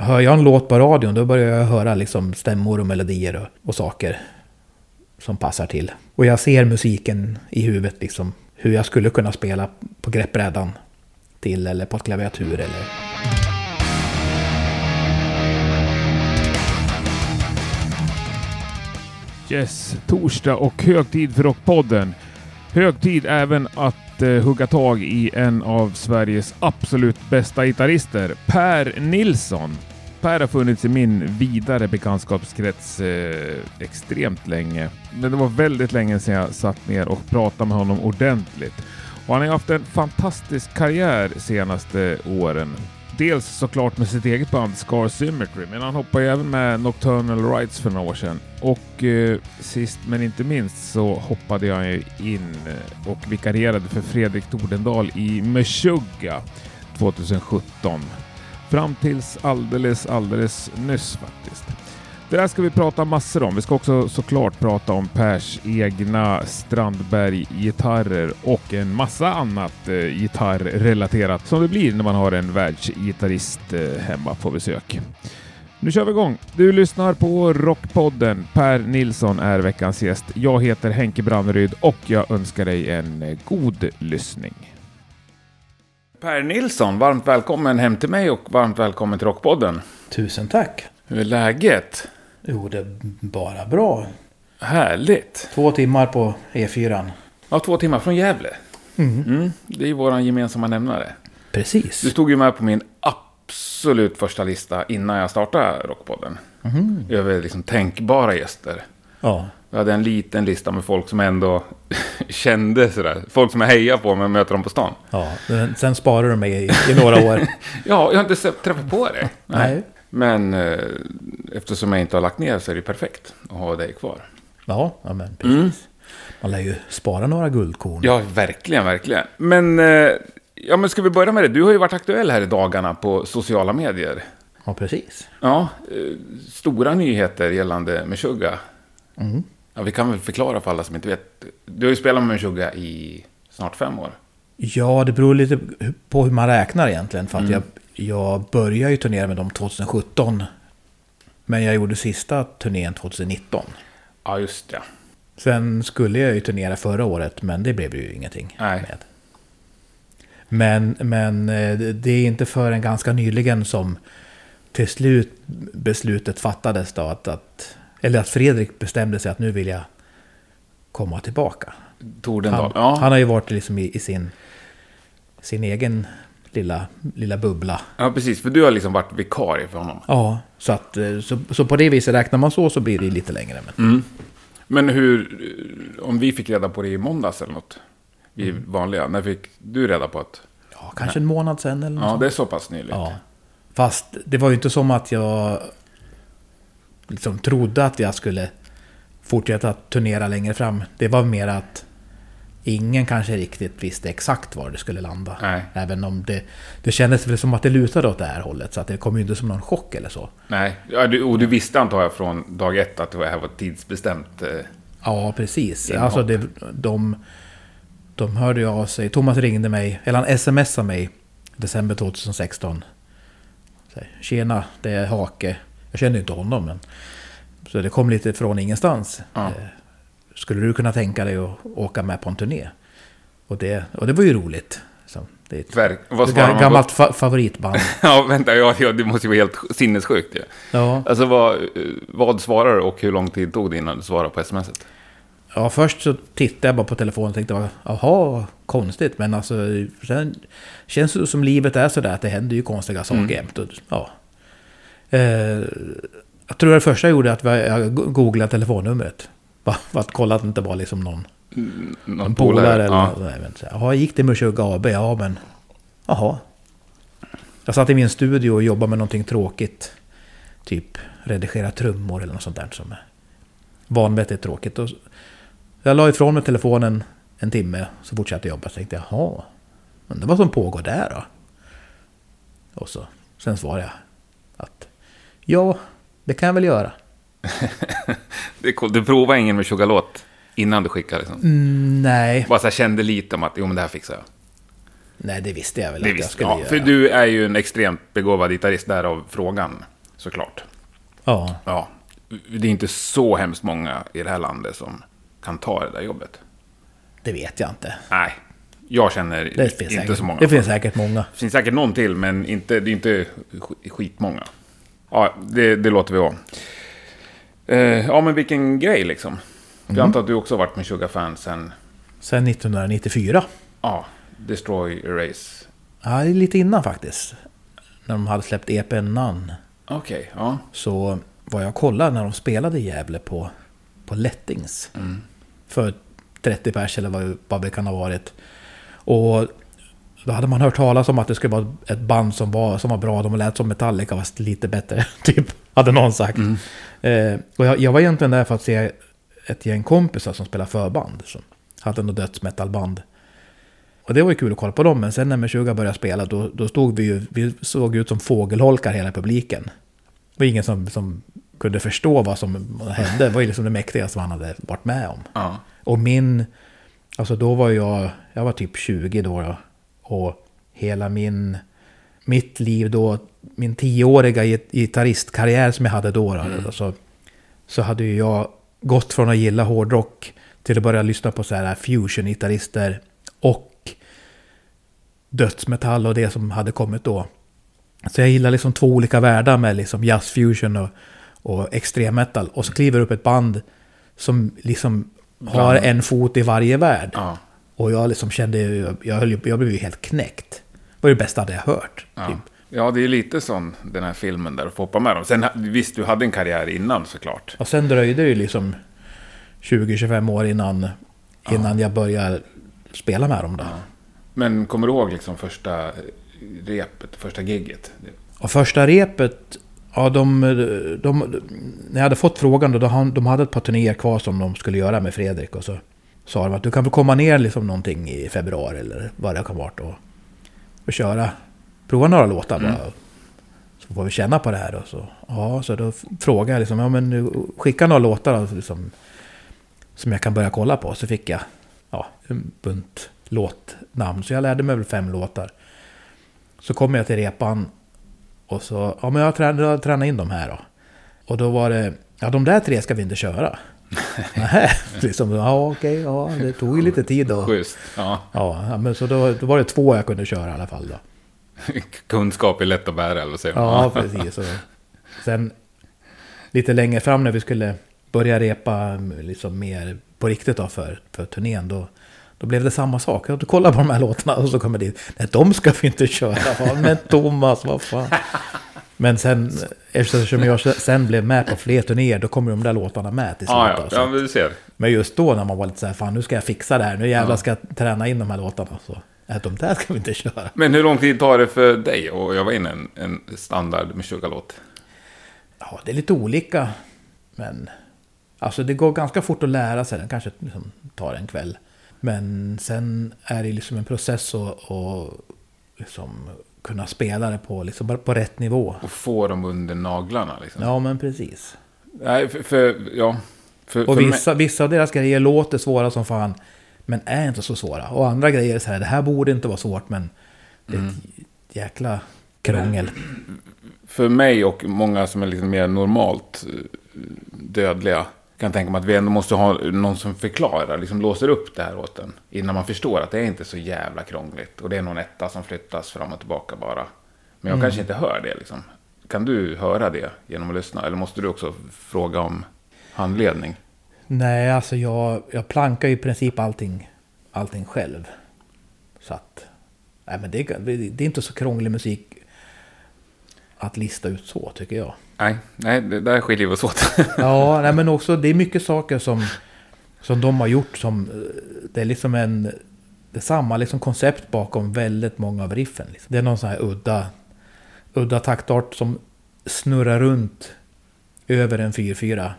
hör jag en låt på radion då börjar jag höra liksom stämmor och melodier och, och saker som passar till. Och jag ser musiken i huvudet liksom. Hur jag skulle kunna spela på greppbrädan till eller på ett klaviatur eller... Yes, torsdag och hög tid för Rockpodden. Hög tid även att eh, hugga tag i en av Sveriges absolut bästa gitarrister, Per Nilsson. Per har funnits i min vidare bekantskapskrets eh, extremt länge. Men det var väldigt länge sedan jag satt ner och pratade med honom ordentligt. Och han har haft en fantastisk karriär senaste åren. Dels såklart med sitt eget band Scar Symmetry, men han hoppade ju även med Nocturnal Rights för några år sedan. Och eh, sist men inte minst så hoppade jag ju in eh, och vikarierade för Fredrik Tordendal i Meshuggah 2017. Fram tills alldeles, alldeles nyss faktiskt. Det där ska vi prata massor om. Vi ska också såklart prata om Pers egna Strandberg-gitarrer och en massa annat eh, gitarrrelaterat som det blir när man har en världsgitarrist eh, hemma på besök. Nu kör vi igång! Du lyssnar på Rockpodden. Per Nilsson är veckans gäst. Jag heter Henke Branneryd och jag önskar dig en eh, god lyssning. Per Nilsson, varmt välkommen hem till mig och varmt välkommen till Rockpodden. Tusen tack! Hur är läget? Jo, det är bara bra. Härligt! Två timmar på E4. Ja, två timmar från Gävle. Mm. Mm, det är ju vår gemensamma nämnare. Precis. Du stod ju med på min absolut första lista innan jag startade Rockpodden. Mhm. Över liksom tänkbara gäster. Ja. Jag hade en liten lista med folk som ändå kände sådär. Folk som jag hejar på om jag möter dem på stan. ja. Men Sen sparar du mig i, i några år. Ja, jag har inte träffat på dig. Nej. Men eh, eftersom jag inte har lagt ner så är det perfekt att ha dig kvar. Ja, ja men precis. Man lär ju spara några guldkorn. Ja, verkligen, verkligen. Men, eh, ja, men ska vi börja med det? Du har ju varit aktuell här i dagarna på sociala medier. Ja, precis. Ja, eh, stora nyheter gällande Meshuggah. Mm. Ja, vi kan väl förklara för alla som inte vet. Du har ju spelat med Meshuggah i snart fem år. Ja, det beror lite på hur man räknar egentligen. För att jag, jag började ju turnera med dem 2017. Men jag gjorde sista turnén 2019. Ja, just det. Sen skulle jag ju turnera förra året, men det blev ju ingenting Nej. med. Men, men eh, det är inte förrän ganska nyligen som till slut beslutet fattades då att, att eller att Fredrik bestämde sig att nu vill jag komma tillbaka. Tordendal. Han, ja. han har ju varit liksom i, i sin, sin egen lilla, lilla bubbla. ja, precis. För du har liksom varit vikarie för honom. Ja, så, att, eh, så, så på det viset räknar man så så blir det lite längre. Men, Mm. Men hur, om vi fick reda på det i måndags eller något? Vi Mm. vanliga. När fick du reda på att... ja, kanske en månad sen eller något Ja, sånt. det är så pass nyligt. Ja. Fast det var ju inte som att jag liksom trodde att jag skulle fortsätta turnera längre fram. Det var mer att ingen kanske riktigt visste exakt var det skulle landa. Nej. Även om det, det kändes väl som att det lutade åt det här hållet. Så att det kom ju inte som någon chock eller så. Nej, ja, du, och du visste antar jag från dag ett att det här var tidsbestämt. eh, Ja, precis. Inhopp. Alltså det, de, de hörde ju av sig. Thomas ringde mig, eller han smsade mig december 2016. Så, här, Tjena, det är Hake. Jag kände ju inte honom, men... Så det kom lite från ingenstans. Ja. Eh, Skulle du kunna tänka dig att åka med på en turné? Och det, och det var ju roligt. Det är ett, Verk, vad ett gammalt fa favoritband. Ja, vänta, ja, ja, det måste ju vara helt sinnessjukt ju. Ja. Alltså vad, vad svarar du och hur lång tid tog det innan du svarade på smset? Ja, först så tittade jag bara på telefonen och tänkte, jaha, konstigt. Men alltså, sen känns det som livet är sådär att det händer ju konstiga saker Mm. jämt. Ja. Eh, jag tror det första jag gjorde att jag googlade telefonnumret. För att kolla att det inte var liksom någon, Någon en polare eller Ja. något. Jaha, gick det med Meshuggah AB? Ja, men... Jaha. Jag satt i min studio och jobbade med någonting tråkigt. Typ redigera trummor eller något sånt där som är vanvettigt tråkigt. Och jag la ifrån mig telefonen en timme, så fortsatte jag jobba. Så tänkte jag, jaha, men det vad som pågår där då? Och så, sen svarade jag att ja, det kan jag väl göra. Det är coolt. Du provade ingen med låt innan du skickade liksom? Mm, nej, Bara så här kände lite om att, jo men det här fixar jag. Nej, det visste jag väl Det att jag visst, skulle ja, göra. för du är ju en extremt begåvad gitarrist, därav frågan såklart. Ja, Ja, det är inte så hemskt många i det här landet som kan ta det där jobbet. det vet jag inte. Nej, jag känner inte säkert, så många. det finns säkert många. Det finns säkert någon till, men inte, det är inte sk- skitmånga. Ja, det, det låter vi vara. Eh, ja, men vilken grej liksom. Jag Mm. antar att du också har varit med Sugar Fan sen, Sen 1994. ja, Destroy Erase. Ja, lite innan faktiskt. När de hade släppt EPn None. Okej, ja. Så var jag och kollade när de spelade i Gävle på, på Lettings. Mm. För 30 pers eller vad, vad det kan ha varit. Och då hade man hört talas om att det skulle vara ett band som var, som var bra. De lät som Metallica fast lite bättre. Typ, hade någon sagt. Eh, och jag, jag var egentligen där för att se ett gäng kompisar som spelar förband. Som hade något dödsmetalband. Och det var ju kul att kolla på dem. Men sen när Meshuggah började spela då, då stod vi ju, vi såg ut som fågelholkar hela publiken. Det var ingen som, som kunde förstå vad som hände. Det var ju liksom det mäktigaste man hade varit med om. ja. Och min... Alltså då var jag... Jag var typ 20 då. då och hela min... Mitt liv då... Min tioåriga git- gitarristkarriär som jag hade då. då alltså, så hade ju jag gått från att gilla hårdrock till att börja lyssna på så här fusion-gitarrister. Och dödsmetall och det som hade kommit då. Så jag gillar liksom två olika världar med liksom jazz fusion och, och extrem metal. Och så kliver upp ett band som liksom har en fot i varje värld. ja. Och jag liksom kände, jag, höll, jag blev ju helt knäckt. Det var det bästa jag hade hört. Ja. Typ. ja, det är lite som den här filmen där du får hoppa med dem. Sen visst, du hade en karriär innan såklart. Och sen dröjde det ju liksom 20-25 år innan, innan jag började spela med dem då. Men kommer du ihåg liksom första repet, första gigget? Och första repet, ja de, de, när jag hade fått frågan då, de hade ett par turnéer kvar som de skulle göra med Fredrik. Och så sa de att du kan väl komma ner liksom någonting i februari eller vad det kan vara och, och köra. Prova några låtar bara. Så får vi känna på det här då. Så, ja, så då frågade jag liksom, ja men skicka några låtar liksom, som jag kan börja kolla på. Så fick jag ja, en bunt låtnamn. Så jag lärde mig väl fem låtar. Så kom jag till repan och så, ja men jag tränade, jag tränade in de här då. Och då var det, ja de där tre ska vi inte köra. Nej, liksom, ja okej, ja det tog ju lite tid då. Schysst. Ja. Ja, men så då, då var det två jag kunde köra i alla fall då. Kunskap är lätt att bära, eller säger? Ja, precis. Och sen lite längre fram när vi skulle börja repa liksom mer på riktigt då för, för turnén, då, då blev det samma sak. Jag kollar på de här låtarna och så kommer det dit. Nej, de ska vi inte köra. Men Thomas, vad fan. Men sen, eftersom jag sen blev med på fler turnéer, då kommer de där låtarna med till slut. Ja, ja, ja, men du ser. Men just då när man var lite så här, fan nu ska jag fixa det här, nu jävlar ska jag träna in de här låtarna. Så, äh, de där ska vi inte köra. Men hur lång tid tar det för dig att öva in en, en standard Meshuggah-låt? Ja, det är lite olika. Men alltså det går ganska fort att lära sig. Den kanske liksom tar en kväll. Men sen är det liksom en process att att liksom kunna spela det på, liksom på rätt nivå. Och få dem under naglarna liksom? Ja, men precis. Nej, för, för ja. För, Och för vissa, vissa av deras grejer låter svåra som fan. Men är inte så svåra. Och andra grejer är så här, det här borde inte vara svårt men det är ett jäkla krångel. för mig och många som är liksom mer normalt eh, dödliga kan tänka mig att vi ändå måste ha någon som förklarar, liksom låser upp det här åt en. Innan man förstår att det är inte så jävla krångligt. Och det är någon etta som flyttas fram och tillbaka bara. Men jag kanske inte hör det liksom. Kan du höra det genom att lyssna? Eller måste du också fråga om handledning? Nej, alltså jag, jag plankar ju i princip allting, allting själv. Så att... Nej, men det, det är inte så krånglig musik att lista ut så, tycker jag. Nej, nej det där skiljer vi oss åt. Ja, nej, men också det är mycket saker som, som de har gjort som... eh, Det är liksom en... Det är samma liksom koncept bakom väldigt många av riffen. Liksom. Det är någon sån här udda, udda taktart som snurrar runt över en 4-4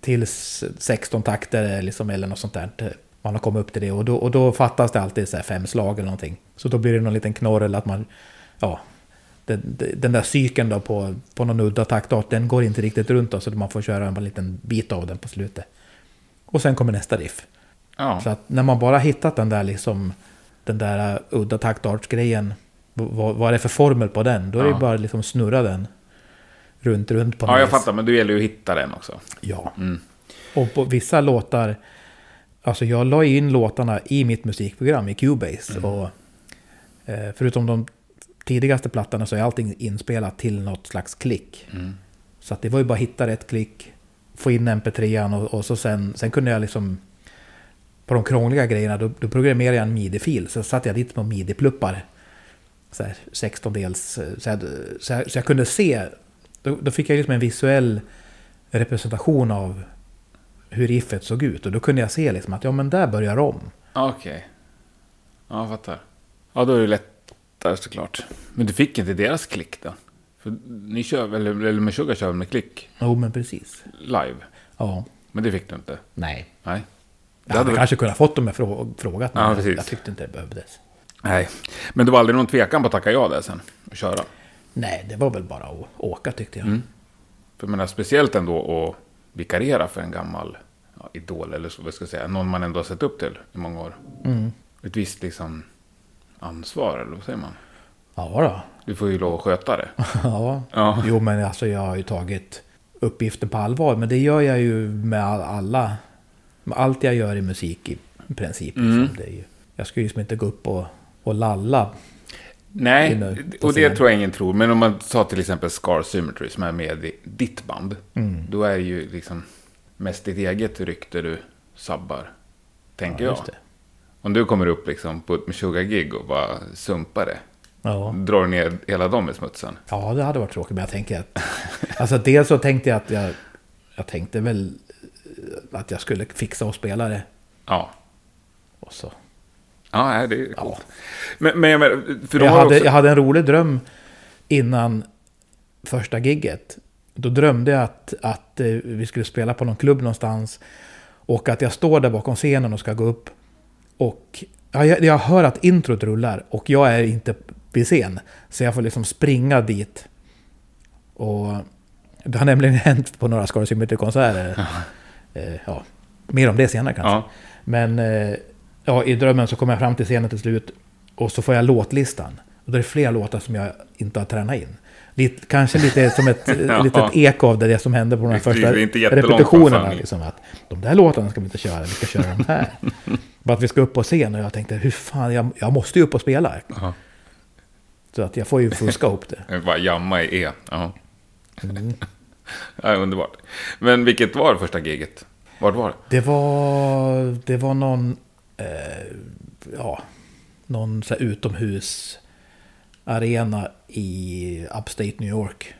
tills 16 takter liksom, eller något sånt där. Man har kommit upp till det och då, och då fattas det alltid så här fem slag eller någonting. Så då blir det någon liten knorrel att man... Ja, den, den där cykeln då på, på någon udda taktart, den går inte riktigt runt då, så man får köra en liten bit av den på slutet. Och sen kommer nästa riff. Ja, Så att när man bara hittat den där liksom den där udda taktartsgrejen, vad, vad är det för formel på den? Då är det Ja. bara liksom snurra den runt, runt på Ja, jag vis. fattar, men det gäller ju att hitta den också. Ja. Mm. Och på vissa låtar, alltså jag la in låtarna i mitt musikprogram i Cubase. Mm. Och eh, förutom de tidigaste plattorna så är allting inspelat till något slags klick. Mm. Så att det var ju bara att hitta rätt klick, få in mp3 och, och så sen, sen kunde jag liksom... På de krångliga grejerna, då, då programmerade jag en midi-fil. Så satte jag dit på midi-pluppar. Så här 16-dels... Så, jag- så, så jag kunde se... Då, då fick jag liksom en visuell representation av hur riffet såg ut. Och då kunde jag se liksom att ja men där börjar om. Okej. Ja, jag fattar. Ja, då är det lättare såklart. Men du fick inte deras klick då? För ni kör väl, eller Meshuggah kör med klick Jo men precis. live? Ja. Men det fick du inte? Nej. Nej. Jag hade kanske kunnat fått dem med frå frågat. Men Ja, jag, precis. jag tyckte inte det behövdes. Nej. Men det var aldrig någon tvekan på att tacka ja där sen? Och köra? Nej, det var väl bara att åka tyckte jag. Mm. För jag menar, speciellt ändå att vikariera för en gammal ja, idol, eller så vad ska jag säga, någon man ändå har sett upp till i många år. Mm. Ett visst liksom ansvar, eller vad säger man? Ja då. Du får ju lov att sköta det. Ja. Ja. Jo men alltså jag har ju tagit uppgiften på allvar. Men det gör jag ju med all- alla. Med allt jag gör i musik i princip. Mm. Liksom. Det är ju, jag ska ju liksom inte gå upp och, och lalla. Nej, och det tror jag ingen tror. Men om man tar till exempel Scar Symmetry som är med i ditt band. Mm. Då är det ju liksom mest ditt eget rykte du sabbar. Tänker Ja, jag. Om du kommer upp liksom på ett Meshuggah-gig och bara sumpar det. Ja. Drar ner hela dem i smutsen. ja, det hade varit tråkigt. Men jag tänker att... Alltså dels så tänkte jag att jag... Jag tänkte väl att jag skulle fixa och spela det. Ja. Och så. Ja, det är Ja. coolt. Men, men jag menar, för Jag hade, också... jag hade en rolig dröm innan första gigget. Då drömde jag att, att eh, vi skulle spela på någon klubb någonstans. Och att jag står där bakom scenen och ska gå upp. Och ja, jag, jag hör att introt rullar och jag är inte vid scen. Så jag får liksom springa dit. Och det har nämligen hänt på några Scar Symmetry-konserter. Eh, ja, mer om det senare kanske. Ja. Men eh, ja, i drömmen så kommer jag fram till scenen till slut. Och så får jag låtlistan. Och då är det flera låtar som jag inte har tränat in. Lite, kanske lite som ett Ja. litet eko av det, det som hände på de här första repetitionerna. Liksom, att de där låtarna ska vi inte köra, vi ska köra de här. Bara att vi ska upp på scen och jag tänkte, hur fan, jag, jag måste ju upp och spela. Ja. Så att jag får ju fuska upp det. Bara jamma i E. Ja. Mm. ja, underbart. Men vilket var första giget? Vart var det? Det var, det var någon, eh, ja, någon så här utomhusarena i Upstate New York.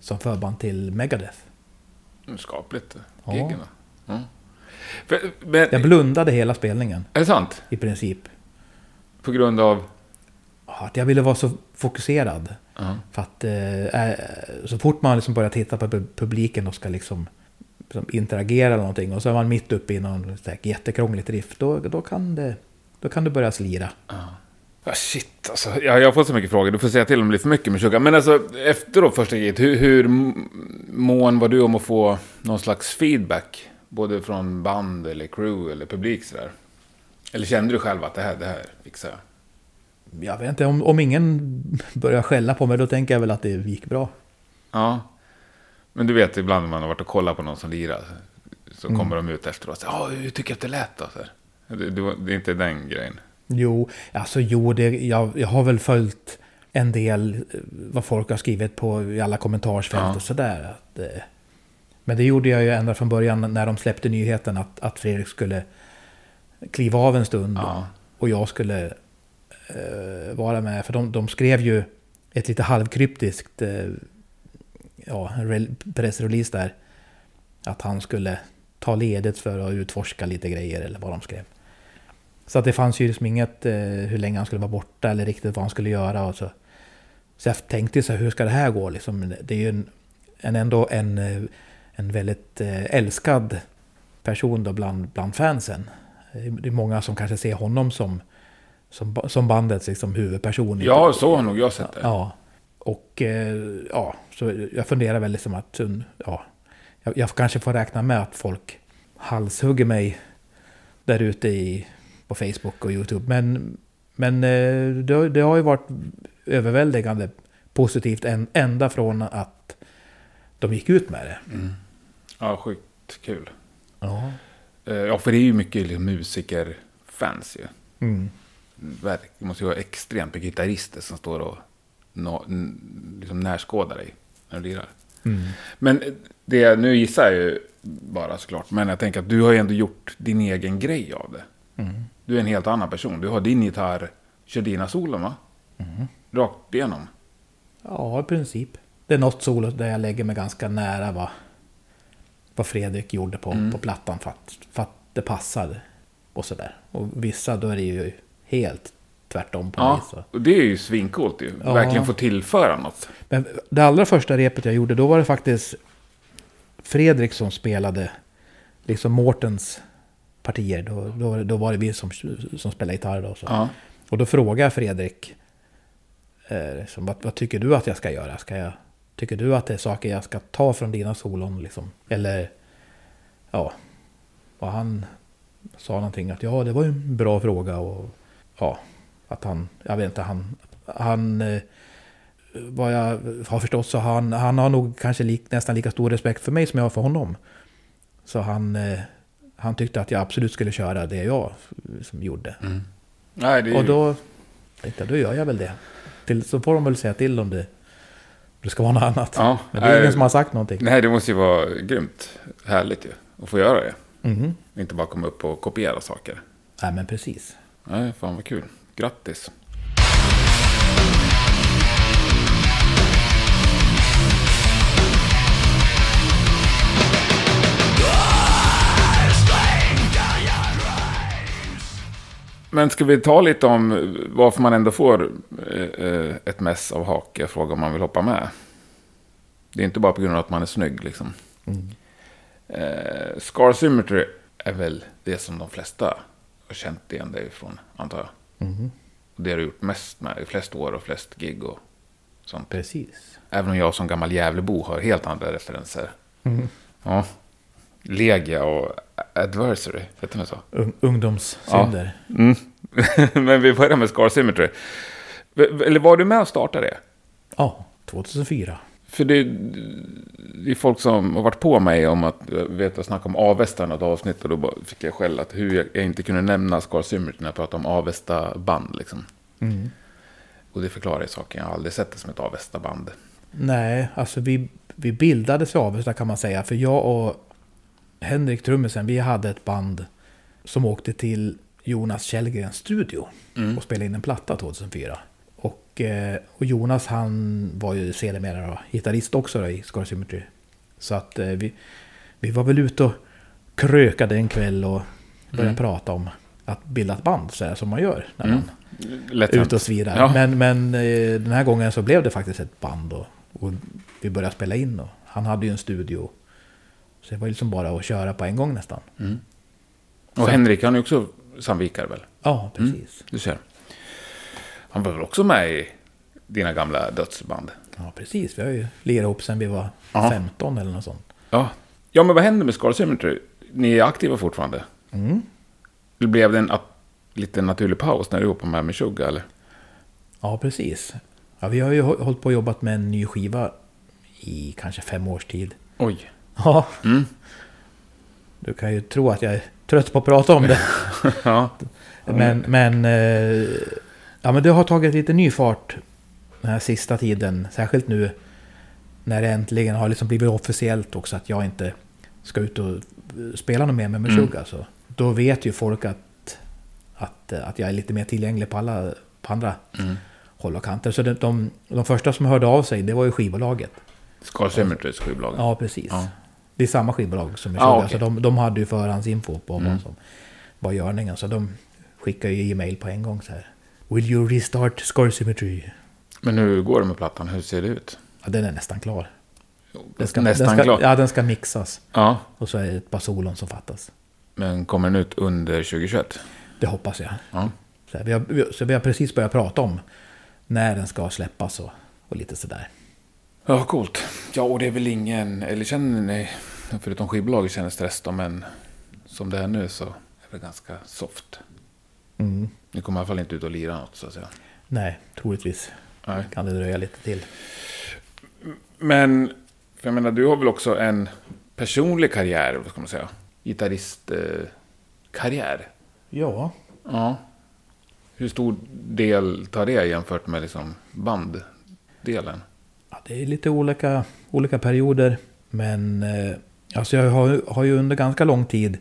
Som förband till Megadeth. Skapligt. Giggen, va? ja. För, men, Jag blundade hela spelningen är det sant? i princip. På grund av... Att jag ville vara så fokuserad. Ja. För att eh, eh, så fort man liksom börjar titta på pu- publiken och ska liksom, liksom interagera eller någonting. Och så är man mitt uppe i någon så här jättekrångligt riff. Då, då, kan det, då kan det börja slira. Ja, shit alltså. Ja, jag har fått så mycket frågor. Du får säga till om det blir för mycket med Sugar. Men alltså, efter då första giget, hur, hur mån var du om att få någon slags feedback? Både från band eller crew eller publik sådär. Eller kände du själv att det här, det här fixar jag? Jag vet inte, om, om ingen börjar skälla på mig då tänker jag väl att det gick bra. Ja. Men du vet, ibland när man har varit och kollat på någon som lirar. Så kommer de ut efteråt och säger, hur tycker jag att det lät då? Det, det, det är inte den grejen. Jo, alltså jo, det, jag, jag har väl följt en del eh, vad folk har skrivit på i alla kommentarsfält Ja. och sådär. Att, eh, men det gjorde jag ju ända från början när de släppte nyheten att, att Fredrik skulle kliva av en stund. Ja. Och jag skulle eh, vara med. För de, de skrev ju ett lite halvkryptiskt eh, ja, rel- pressrelease där. Att han skulle ta ledigt för att utforska lite grejer eller vad de skrev. Så att det fanns ju liksom inget eh, hur länge han skulle vara borta eller riktigt vad han skulle göra. Och så. så jag tänkte så här, hur ska det här gå? Liksom, det är ju en, en ändå en, eh, en väldigt eh, älskad person då bland, bland fansen. Det är många som kanske ser honom som, som, som bandets liksom, huvudperson. Ja, så har nog jag sett det. Ja. Och eh, ja, så jag funderar väl liksom att ja, jag, jag kanske får räkna med att folk halshugger mig där ute i, på Facebook och YouTube. Men, Men eh, det, det har ju varit överväldigande positivt ända från att de gick ut med det. Ja, sjukt kul. Ja. Eh, Ja, för det är ju mycket liksom musikerfans ju. Mm. Verk- Det måste ju vara extremt mycket gitarrister som står och nå, liksom närskådar dig när du lirar. Mm. Men eh, det, nu gissar jag ju bara såklart, men jag tänker att du har ju ändå gjort din egen grej av det. Mm. Du är en helt annan person. Du har din gitarr, kör dina solon va? Mm. Rakt igenom. Ja, i princip. Det är något solo där jag lägger mig ganska nära vad, vad Fredrik gjorde på, Mm. på plattan för att, för att det passade. Och sådär. Och vissa då är det ju helt tvärtom på Ja. Så. och det är ju svincoolt ju. Ja. Verkligen få tillföra något. Men det allra första repet jag gjorde, då var det faktiskt Fredrik som spelade liksom Mårtens partier. Då, då, då var det vi som, som spelade gitarr då. Så. Ja. Och då frågade Fredrik, eh, liksom, vad, vad tycker du att jag ska göra? Ska jag, tycker du att det är saker jag ska ta från dina solon? Liksom? Eller, ja. Och han sa någonting att ja, det var ju en bra fråga. Och ja, att han, jag vet inte, han, han eh, vad jag har förstått så han, han har nog kanske lik, nästan lika stor respekt för mig som jag har för honom. Så han, eh, han tyckte att jag absolut skulle köra det jag som gjorde. Nej, det är Och då tänkte jag, då gör jag väl det. Till, så får de väl säga till om det, det ska vara något annat. Ja, Men det är ingen som har sagt någonting. Nej, det måste ju vara grymt härligt ju. Att få göra det. Mhm. Inte bara komma upp och kopiera saker. Nej men precis. Nej, fan vad kul. Grattis. Men ska vi ta lite om varför man ändå får eh, eh, ett mess av hake? Fråga om man vill hoppa med. Det är inte bara på grund av att man är snygg liksom. Mm. Eh, Scar Symmetry är väl det som de flesta har känt igen dig ifrån, antar jag. Och det har du gjort mest med, i flest år och flest gig och sånt. Precis. Även om jag som gammal Gävlebo har helt andra referenser. Mhm. Ja. Legia och Adversary, heter det så? Un- ungdomssynder. Mm. Men vi börjar med Scar Symmetry. Eller var du med och startade det? Ja, 2004. För det, det är folk som har varit på mig om att, vet jag snackade om Avesta i något avsnitt och då fick jag skäll att hur jag, jag inte kunde nämna Scar Symmetry när jag pratade om Avesta band liksom. Mm. Och det förklarar ju saken, jag har aldrig sett det som ett Avesta band. Nej, alltså vi, vi bildades i Avesta kan man säga. För jag och Henrik Trummisen, vi hade ett band som åkte till Jonas Källgrens studio Mm. och spelade in en platta 2004. Och, eh, och Jonas han var ju sedermera då, gitarrist också då, i Scar Symmetry. Så att eh, vi, vi var väl ute och krökade en kväll och började Mm. prata om att bilda ett band, så här, som man gör när Mm. man Lätt är ute och svirar. Ja. Men, men eh, den här gången så blev det faktiskt ett band och, och vi började spela in. Och han hade ju en studio. Så det var ju liksom bara att köra på en gång nästan. Mm. Och Så- Henrik, han är också Sandvikare väl? Ja, precis. Du ser. Han var väl också med i dina gamla dödsband? Ja, precis. Vi har ju lirat ihop sedan vi var Ja. 15 eller något sånt. Ja. Ja, men vad händer med Scar Symmetry? Ni är aktiva fortfarande? Mm. Eller blev det en lite naturlig paus när du hoppade med med Suga, eller? Ja, precis. Ja, vi har ju hå- hållit på och jobbat med en ny skiva i kanske fem års tid. Oj. Ja, Mm. Du kan ju tro att jag är trött på att prata om det. ja. Men, men, eh, ja, men det har tagit lite ny fart den här sista tiden. Särskilt nu när det äntligen har liksom blivit officiellt också att jag inte ska ut och eh, spela något mer med Meshuggah. Mm. Så då vet ju folk att, att, eh, att jag är lite mer tillgänglig på, alla, på andra Mm. håll och kanter. Så de, de, de första som hörde av sig, det var ju skivbolaget. Scar Symmetrys skivbolag? Ja, precis. Ja. Det är samma skivbolag som Meshuggah. Ah, okej. Så de, de hade ju förhandsinfo på Mm. vad som var görningen. Så de skickade ju e-mail på en gång så här. Will you restart Scar Symmetry? Men hur går det med plattan? Hur ser det ut? Ja, den är nästan klar. Den ska, Nästan den ska, klar? Ja, den ska mixas. Ja. Och så är det ett par solon som fattas. Men kommer den ut under 2021? Det hoppas jag. Ja. Så, här, vi, har, så vi har precis börjat prata om när den ska släppas och, och lite sådär. Ja, coolt. Ja, och det är väl ingen, eller känner ni, förutom skivbolaget känner stress då, men som det är nu så är det ganska soft. Mm. Ni kommer i alla fall inte ut och lira något så att säga. Nej, troligtvis Nej. kan det dröja lite till. Men, för jag menar, du har väl också en personlig karriär, vad ska man säga? Gitarristkarriär. Eh. Ja, ja. Hur stor del tar det jämfört med liksom banddelen? Det är lite olika, olika perioder. Men eh, alltså jag har, har ju under ganska lång tid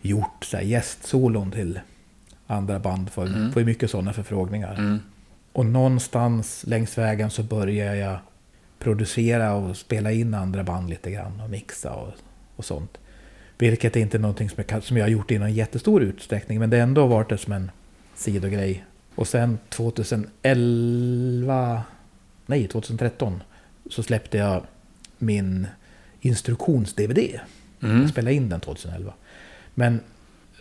gjort så här gästsolon till andra band. Får, Mm. får mycket sådana förfrågningar. Mm. Och någonstans längs vägen så börjar jag producera och spela in andra band lite grann. Och mixa och, och sånt. Vilket är inte någonting som jag, som jag har gjort i någon jättestor utsträckning. Men det har ändå varit det som en sidogrej. Och sen 2011, nej 2013, så släppte jag min instruktions-DVD. Mm. Jag spelade in den 2011. Men,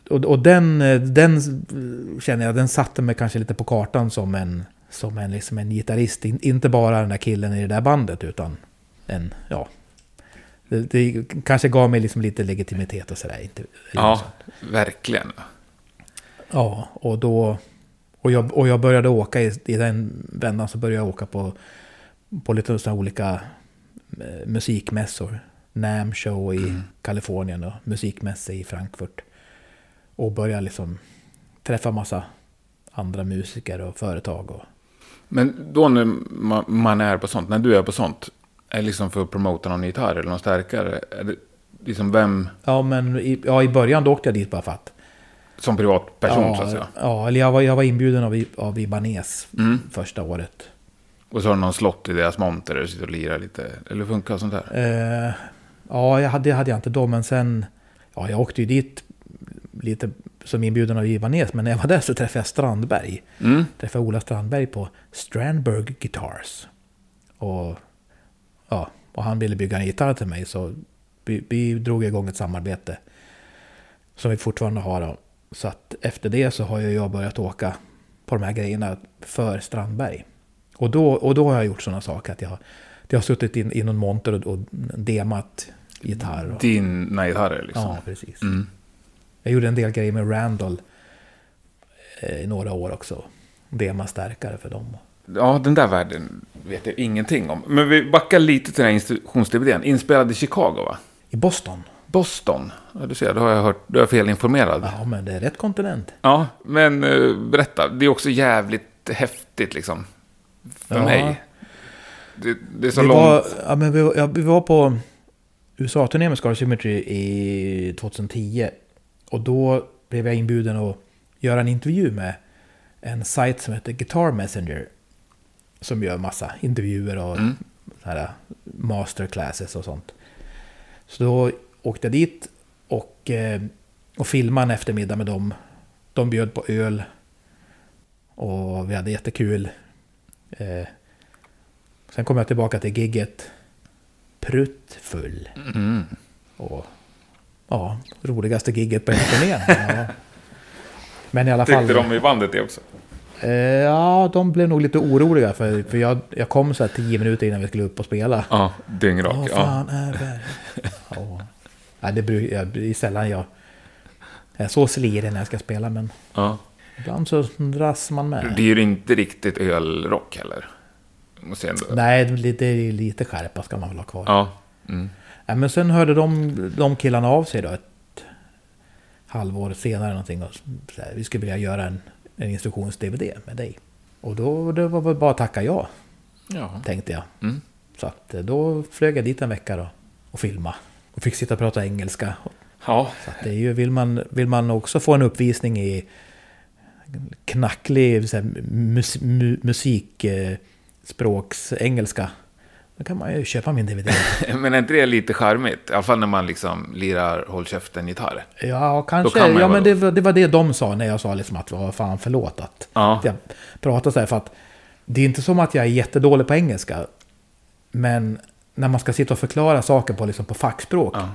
och, och den, den känner jag, den satte mig kanske lite på kartan som en, som en, liksom en gitarrist. In, inte bara den där killen i det där bandet, utan en, ja. Det, det kanske gav mig liksom lite legitimitet och sådär. Inte, Ja, verkligen. Ja, och då... Och jag, och jag började åka i, i den vändan så började jag åka på, på lite sådana olika eh, musikmässor. NAM show i Mm. Kalifornien och musikmässor i Frankfurt. Och började liksom träffa massa andra musiker och företag. Och, Men då när ma- man är på sånt, när du är på sånt, är liksom för att promota någon gitarr eller någon stärkare? Är det liksom vem ja, men i, ja, i början då åkte jag dit bara för att... som privatperson ja, så att säga? Ja, eller jag var, jag var inbjuden av, av Ibanez Mm. första året. Och så har du någon slott i deras monter där du sitter och lirar lite. Eller funkar sånt där? Eh, ja, jag hade, det hade jag inte då, men sen... Ja, jag åkte ju dit lite som inbjuden av Ibanez, men när jag var där så träffade jag Strandberg. Mm. Träffade Ola Strandberg på Strandberg Guitars. Och, ja, och han ville bygga en gitarr till mig, så vi, vi drog igång ett samarbete. Som vi fortfarande har. Så att efter det så har jag börjat åka på de här grejerna för Strandberg. Och då, och då har jag gjort sådana saker att jag, har- jag har suttit i någon monter och, och demat gitarr. Och, Dina gitarrer liksom? ja, precis. Mm. Jag gjorde en del grejer med Randall eh, i några år också. Dema stärkare för dem. Ja, den där världen vet jag ingenting om. Men vi backar lite till den här instruktions-DVDn. Inspelad i Chicago, va? I Boston. Boston. Ja, du ser, då har jag hört, då är jag felinformerad. Ja, Ja, men det är rätt kontinent. men eh, berätta. Det är också jävligt häftigt liksom. För Ja. mig. Det, det är så vi, långt. var, ja, men vi, ja, vi var på USA-turné med Scar Symmetry i 2010. Och då blev jag inbjuden att göra en intervju med en sajt som heter Guitar Messenger. Som gör massa intervjuer och Mm. masterclasses och sånt. Så då åkte dit och, eh, och filmade en eftermiddag med dem. De bjöd på öl. Och vi hade jättekul. Eh, sen kom jag tillbaka till gigget pruttfull. Mm. Och ja, roligaste gigget på hela turnén. Ja. Men i alla fall. Tyckte de i bandet det också? Eh, ja, de blev nog lite oroliga för, för jag, jag kom så här tio minuter innan vi skulle upp och spela. Ja, dyngrak. Ja. fan är det? Ja. Nej, det bru- jag, det är sällan jag är så slirig när jag ska spela, men Ja. ibland så dras man med. Det är ju inte riktigt ölrock heller. Måste ändå... Nej, det är lite, skärpa ska man väl ha kvar. Ja. Mm. Ja, men sen hörde de, de killarna av sig då ett halvår senare någonting. Och så här, vi skulle vilja göra en, en instruktions-DVD med dig. Och då det var väl bara att tacka ja, Ja. tänkte jag. Mm. Så att eh, då flög jag dit en vecka då och filma. Och fick sitta och prata engelska. Ja. Så det är ju, vill, man, vill man också få en uppvisning i knacklig så här, mus, mu, musikspråksengelska. Då kan man ju köpa min DVD. Men är inte det lite charmigt? I alla fall när man liksom lirar Håll käften-gitarr. Ja, kanske. kan ja, men det, var- det var det de sa när jag sa liksom att vad fan förlåt att Ja. jag pratar så här. För att det är inte som att jag är jättedålig på engelska. Men när man ska sitta och förklara saker på, liksom på fackspråk. Ja.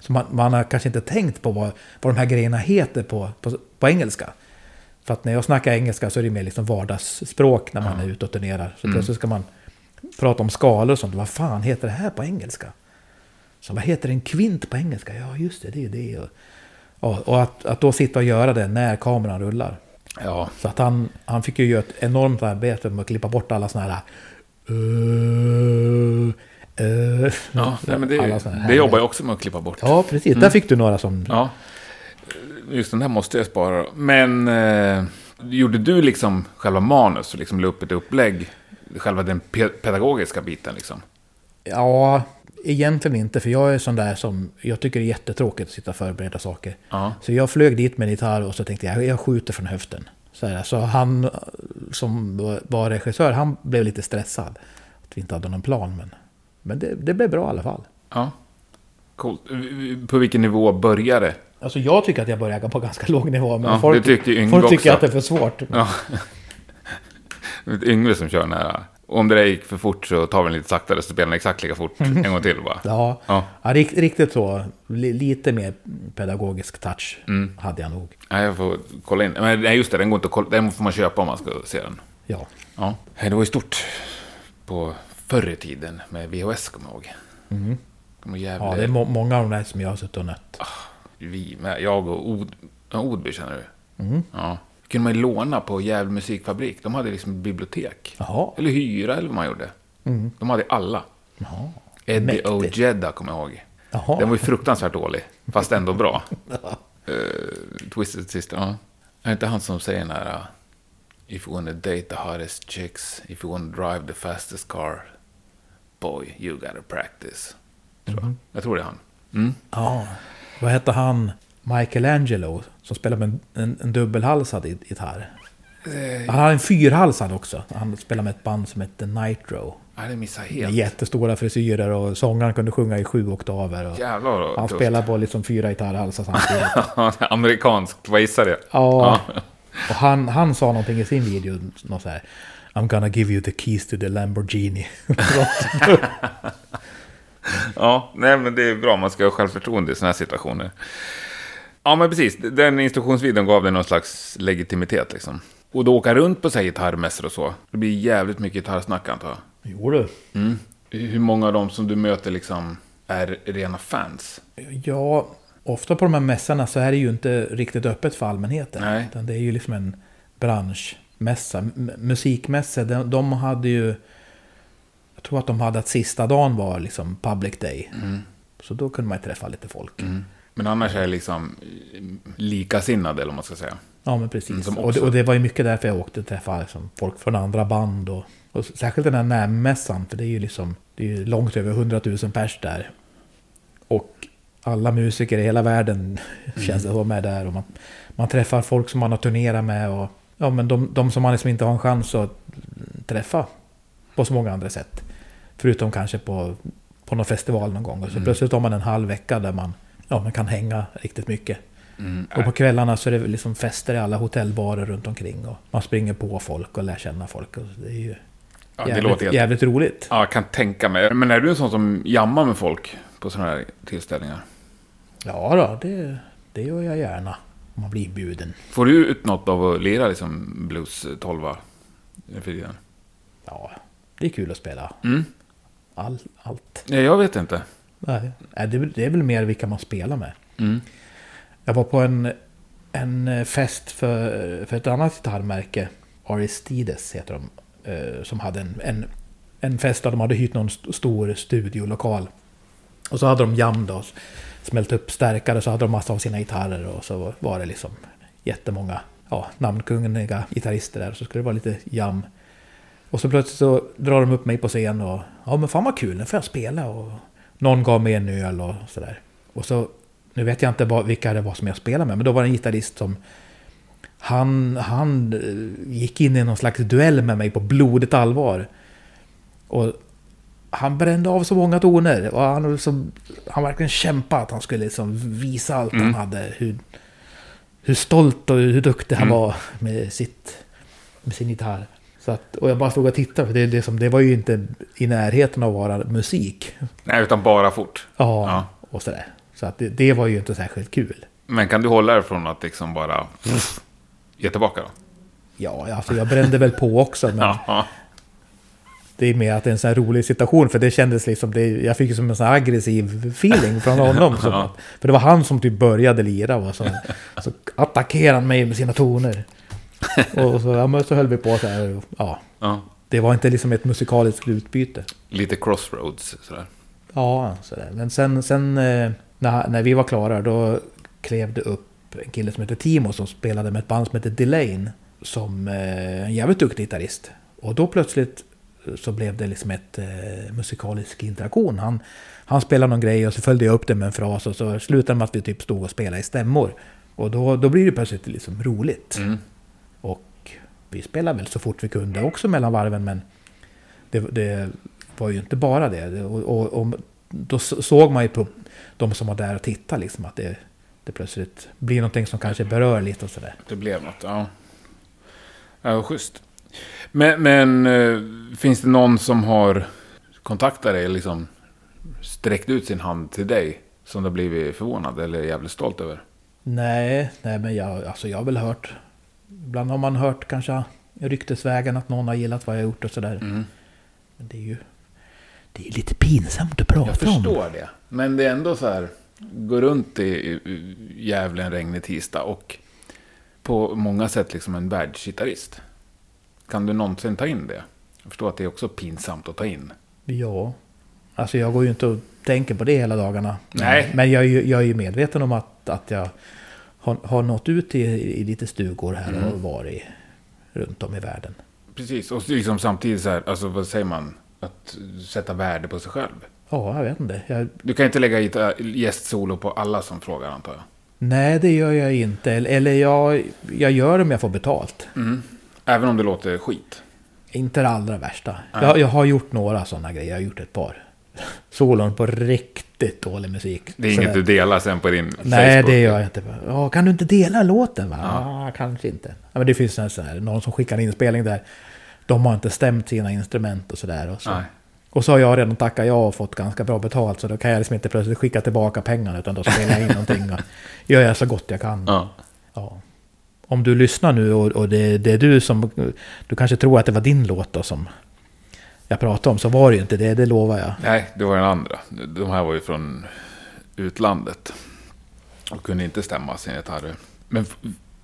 Så man, man har kanske inte tänkt på vad, vad de här grejerna heter på, på, på engelska. För att när jag snackar engelska så är det mer liksom vardagsspråk när man är ute och turnerar. Så Mm. plötsligt ska man prata om skalor och sånt. Vad fan heter det här på engelska? Så vad heter en kvint på engelska? Ja, just det, det är det. Och, och, att, att då sitta och göra det när kameran rullar. Ja. Så att han, han fick ju göra ett enormt arbete med att klippa bort alla såna här... Uh, uh, Ja, nej, men det, det jobbar jag också med att klippa bort. Ja, precis. Där fick du några som... Ja. Just den här måste jag spara. Men eh, gjorde du liksom själva manus och liksom la upp ett upplägg? Själva den pe- pedagogiska biten liksom? Ja, egentligen inte. För jag är sån där som... Jag tycker det är jättetråkigt att sitta och förbereda saker. Ja. Så jag flög dit med en gitarr och så tänkte jag, jag skjuter från höften. Så, här, så han som var regissör, han blev lite stressad. Att vi inte hade någon plan, men, men det, det blev bra i alla fall. Ja. Coolt. På vilken nivå började det? Alltså jag tycker att jag börjar på ganska låg nivå, men Ja, folk, Yngve folk tycker också. att det är för svårt. Ja. Det är Yngve som kör den här. Om det där gick för fort så tar vi den lite saktare så spelar den exakt lika fort en gång till bara. Ja, Ja. ja rikt, riktigt så. Li- Lite mer pedagogisk touch Mm. hade jag nog. Nej, jag får kolla in. Men nej, just det, den går inte att kolla. Den får man köpa om man ska se den. Ja. Ja. Det var ju stort på förr i tiden med VHS, kommer jag ihåg. Mm. Kommer Ja, jävla... det är må många av de där som jag har suttit och nött. Vi, med, jag och Od, ja, Odby känner du? Mm. Ja. kunde man ju låna på Gävle musikfabrik. De hade liksom bibliotek. Jaha. Eller hyra eller vad man gjorde. Mm. De hade alla. Jaha. Eddie Mäktigt. O'Jedda kommer jag ihåg. Jaha. Den var ju fruktansvärt dålig, fast ändå bra. uh, Twisted Sister, ja. Är inte han som säger den här... uh, If you wanna date the hottest chicks, if you wanna drive the fastest car, boy, you gotta practice. Tror jag. jag tror det är han. Mm. Ja. Vad hette han? Michelangelo som spelade med en, en, en dubbelhalsad git- gitarr. Eh, Han hade en fyrhalsad också. Han spelade med ett band som hette Nitro. Nej, det missade jag Med helt. jättestora frisyrer och sångaren kunde sjunga i sju oktaver. Och Jävlar vad han spelade på liksom fyra gitarrhalsar samtidigt. Amerikanskt, vad gissar det? Ja. Och han, han sa någonting i sin video. Något så här. I'm gonna give you the keys to the Lamborghini. Ja, nej men det är bra. Man ska ha självförtroende i sådana här situationer. Ja, men precis. Den instruktionsvideon gav det någon slags legitimitet liksom. Och då åka runt på sig gitarrmässor och så. Det blir jävligt mycket gitarrsnack antar jag. jo du. Mm. Hur många av dem som du möter liksom är rena fans? Ja, ofta på de här mässorna så är det ju inte riktigt öppet för allmänheten. Nej. Utan det är ju liksom en branschmässa. M- musikmässor, de, de hade ju... Jag tror att de hade att sista dagen var liksom public day. Så då kunde man ju träffa lite folk. Mm. Men annars är det liksom eh, likasinnade, eller vad man ska säga. Ja, men precis. Mm, och, det, och det var ju mycket därför jag åkte och träffade liksom folk från andra band. Och, och särskilt den här NAMM-mässan, för det är ju liksom det är ju långt över 100 000 pers där. Och alla musiker i hela världen känns det som är där. Och man, man träffar folk som man har turnerat med. Och, ja, men de, de som man liksom inte har en chans att träffa på så många andra sätt. Förutom kanske på, på någon festival någon gång. Och så plötsligt har man en halv vecka där man, ja, man kan hänga riktigt mycket. Mm. Och på kvällarna så är det liksom fester i alla hotellbarer runt omkring. Och man springer på folk och lär känna folk. Och det är ju Ja, det jävligt, låter helt... jävligt roligt. Ja, jag kan tänka mig. Men är du en sån som jammar med folk på sådana här tillställningar? Ja då, det, det gör jag gärna. Man blir inbjuden. Får du ut något av att lira liksom blues 12 för tiden? Ja, det är kul att spela. Mm. All, allt. Nej, jag vet inte. Nej, det, är väl- mer vilka man spelar med. Mm. Jag var på en, en fest för, för ett annat gitarrmärke. Aristides heter de. eh, Som hade en, en, en fest där de hade hyrt någon st- stor studiolokal. Och så hade de jam då. Smält upp stärkare så hade de massa av sina gitarrer. Och så var det liksom jättemånga ja, namnkunniga gitarrister där. Så skulle det vara lite jam. Och så plötsligt så drar de upp mig på scen och ja men fan vad kul, nu får jag spela. Och någon gav mig en öl och sådär. Och så, nu vet jag inte vad, vilka det var som jag spelade med, men då var det en gitarrist som han, han eh, gick in i någon slags duell med mig på blodigt allvar. Och han brände av så många toner och han, liksom, han verkligen kämpade att han skulle liksom visa allt han hade. Hur, hur stolt och hur duktig han Mm. var med, sitt, med sin gitarr. Så att, och jag bara stod och tittade, för det, det, som, det var ju inte i närheten av att vara musik. Nej, utan bara fort. Ja, Ja. och sådär. Så att det, det var ju inte särskilt kul. Men kan du hålla dig från att liksom bara ge tillbaka då? Ja, alltså jag brände väl på också, men. det är mer att det är en sån här rolig situation, för det kändes liksom, det, jag fick som en sån här aggressiv feeling från honom. Som Ja. för det var han som typ började lira, och så, så attackerade han mig med sina toner. och så, ja, men så höll vi på så här. och, Ja, Ja. det var inte liksom ett musikaliskt utbyte. Lite crossroads sådär. Ja, sådär. Men sen, sen eh, när, när vi var klara då klev det upp en kille som heter Timo som spelade med ett band som heter Delane. Som eh, en jävligt duktig gitarrist. Och då plötsligt så blev det liksom ett eh, musikalisk interaktion. Han, han spelade någon grej och så följde jag upp det med en fras och så slutade det med att vi typ stod och spelade i stämmor. Och då, då blir det plötsligt liksom roligt. Mm. Och vi spelade väl så fort vi kunde också mellan varven men det, det var ju inte bara det. Och, och, och då såg man ju på de som var där och tittade liksom att det, det plötsligt blir någonting som kanske berör lite och sådär. Det blev något, ja. Ja, schysst. Men, men eh, finns det någon som har kontaktat dig, liksom sträckt ut sin hand till dig, som du har blivit förvånad eller jävligt stolt över? Nej, nej men jag, alltså jag har väl hört... Ibland har man hört kanske ryktesvägen att någon har gillat vad jag har gjort och sådär. Mm. Men det är ju... Det är lite pinsamt att prata Jag om. förstår det. Men det är ändå så här, gå runt i, i Gävle en regnig tisdag och på många sätt liksom en världsgitarrist. Kan du någonsin ta in det? Jag förstår att det är också pinsamt att ta in. Ja. Alltså jag går ju inte och tänker på det hela dagarna. Nej. Men jag är ju, jag är ju medveten om att, att jag har, har nått ut i, i lite stugor här Mm. och varit runt om i världen. Precis, och liksom samtidigt så här, alltså vad säger man? Att sätta värde på sig själv. Ja, jag vet inte. Jag, Du kan inte lägga gitarr- gästsolo på alla som frågar antar jag. nej, det gör jag inte. Eller, eller jag, jag gör det om jag får betalt. Mm. Även om det låter skit. Inte det allra värsta. Nej. Jag, jag har gjort några sådana grejer. Jag har gjort ett par. Solon på riktigt dålig musik. Det är inget du delar sen på din Nej, Facebook. det gör jag inte. Ja, kan du inte dela låten? Va? Ja. Ja. kanske inte. Ja, men det finns en sån här, någon som skickar en inspelning där de har inte stämt sina instrument och sådär. Och, så. Nej. och så har jag redan tackat ja och fått ganska bra betalt. Så då kan jag liksom inte plötsligt skicka tillbaka pengarna utan då spelar jag in någonting och gör jag så gott jag kan. Ja. Ja. Om du lyssnar nu och, och det, det är du som... Du kanske tror att det var din låt då som jag pratade om. Så var det ju inte det, det lovar jag. Nej, det var den andra. De här var ju från utlandet. Och kunde inte stämma sina gitarrer. Men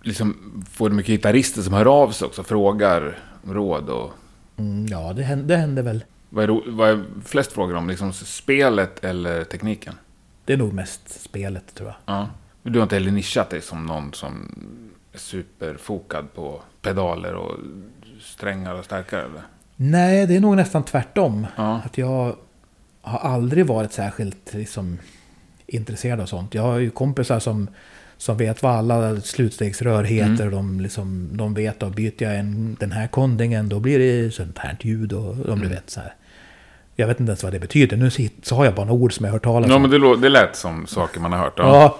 liksom, får du mycket gitarrister som hör av sig också? Frågar om råd och... Mm, ja, det hände, det hände väl. Vad är, ro- vad är flest frågor om? Liksom spelet eller tekniken? Det är nog mest spelet tror jag. Ja. Du har inte heller nischat dig som någon som superfokad på pedaler och strängar och stärkare eller? Nej, det är nog nästan tvärtom. Ja. Att jag har aldrig varit särskilt liksom, intresserad av sånt. Jag har ju kompisar som, som vet vad alla slutstegsrör heter. Mm. De, liksom, de vet att byter jag en, den här kondingen då blir det sånt här ljud. Och de Mm. vet så här. Jag vet inte ens vad det betyder. Nu sa jag bara några ord som jag hört talas Ja, om. men det, lå- det lät som saker man har hört. Ja. Ja.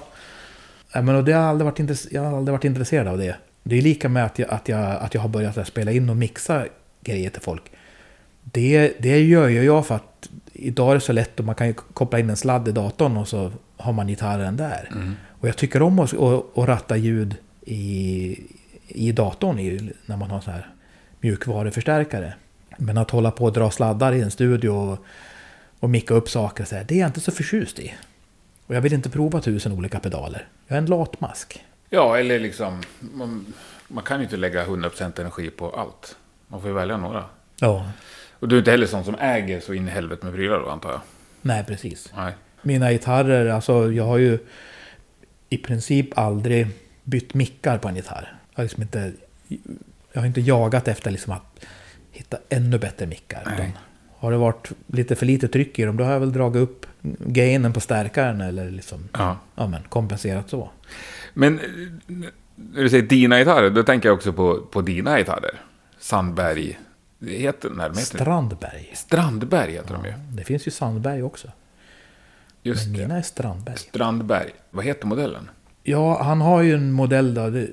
Ja men och det har aldrig varit intress- jag har aldrig varit intresserad av det. Det är lika med att jag, att jag, att jag har börjat här spela in och mixa grejer till folk. Det, det gör ju jag för att idag är det så lätt och man kan ju koppla in en sladd i datorn och så har man gitarren där. Mm. Och jag tycker om att, att, att ratta ljud i, i datorn i, när man har så här mjukvaruförstärkare. Men att hålla på och dra sladdar i en studio och, och micka upp saker så här, det är jag inte så förtjust i. Och jag vill inte prova tusen olika pedaler. Jag är en latmask. Ja, eller liksom... Man, man kan ju inte lägga 100% energi på allt. Man får ju välja några. Ja. Och du är inte heller sån som äger så in i helvete med prylar då, antar jag? Nej, precis. Nej. Mina gitarrer, alltså jag har ju i princip aldrig bytt mickar på en gitarr. Jag har liksom inte, jag har inte jagat efter liksom att hitta ännu bättre mickar. Nej. Har det varit lite för lite tryck i dem, då har jag väl dragit upp gainen på stärkaren eller liksom Ja. ja, men, kompenserat så. Men eh, när du säger dina gitarrer, då tänker jag också på, på dina gitarrer. Sandberg. Det heter, nej, de heter Strandberg. Strandberg heter de ju. Det finns ju Sandberg också. Just Men det. mina är Strandberg. Strandberg. Vad heter modellen? Ja, han har ju en modell då. Det,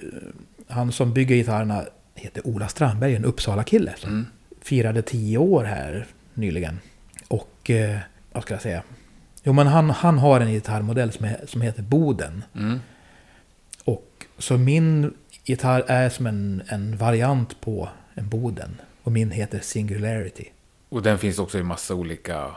han som bygger gitarrerna heter Ola Strandberg, en Uppsala-kille. Som Mm. firade tio år här nyligen. Och, eh, vad ska jag säga? Jo, men han, han har en gitarrmodell som, är, som heter Boden. Mm. Och så min gitarr är som en, en variant på en Boden. Och min heter Singularity. Och den finns också i massa olika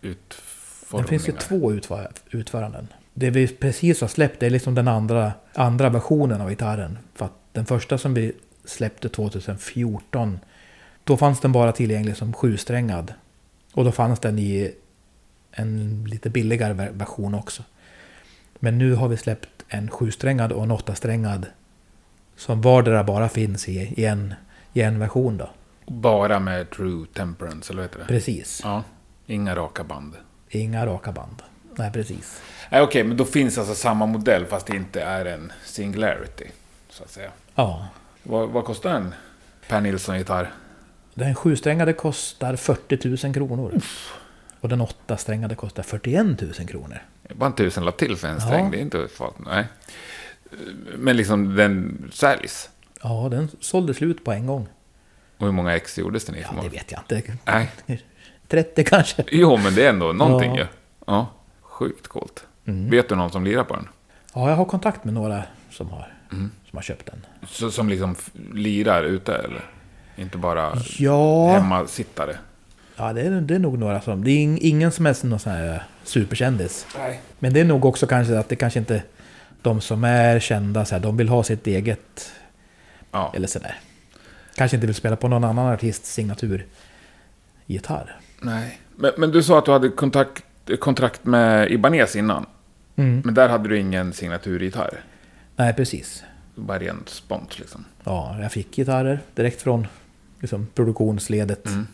utformningar. finns ju två utför, utföranden. Det vi precis har släppt är liksom den andra, andra versionen av gitarren. För att den första som vi släppte 2014. Då fanns den bara tillgänglig som sjusträngad. Och då fanns den i en lite billigare ver- version också. Men nu har vi släppt en sjusträngad och en åttasträngad. Som vardera bara finns i, i, en, i en version då. Bara med True Temperance, eller vad heter det? Precis. Ja, inga raka band. Inga raka band. Nej, precis. Nej, okej, men då finns alltså samma modell fast det inte är en Singularity, så att säga. Ja. Vad, vad kostar en Per Nilsson-gitarr? Den sjusträngade kostar 40 000 kronor. Och den åttasträngade kostar 41 000 kronor. Bara en tusenlapp till för en Ja. sträng, det är inte farligt. Nej. Men liksom den säljs. Ja, den sålde slut på en gång. Och hur många ex gjordes den i? Ja, det vet jag inte. Nej. 30 kanske. Jo, men det är ändå någonting Ja. ju. Ja, sjukt coolt. Mm. Vet du någon som lirar på den? Ja, jag har kontakt med några som har, Mm. som har köpt den. Så, som liksom lirar ute eller? Inte bara Ja, hemmasittare? ja det, är, det är nog några som... Det är ing- ingen som är någon sån här superkändis. Nej. Men det är nog också kanske att det kanske inte... De som är kända, så här, de vill ha sitt eget... Ja. Eller sådär. Kanske inte vill spela på någon annan artists signatur gitarr. Nej. Men, men du sa att du hade kontakt, kontrakt med Ibanez innan. Mm. Men där hade du ingen signaturgitarr? Nej, precis. Bara rent spont liksom? Ja, jag fick gitarrer direkt från liksom, produktionsledet. Mm.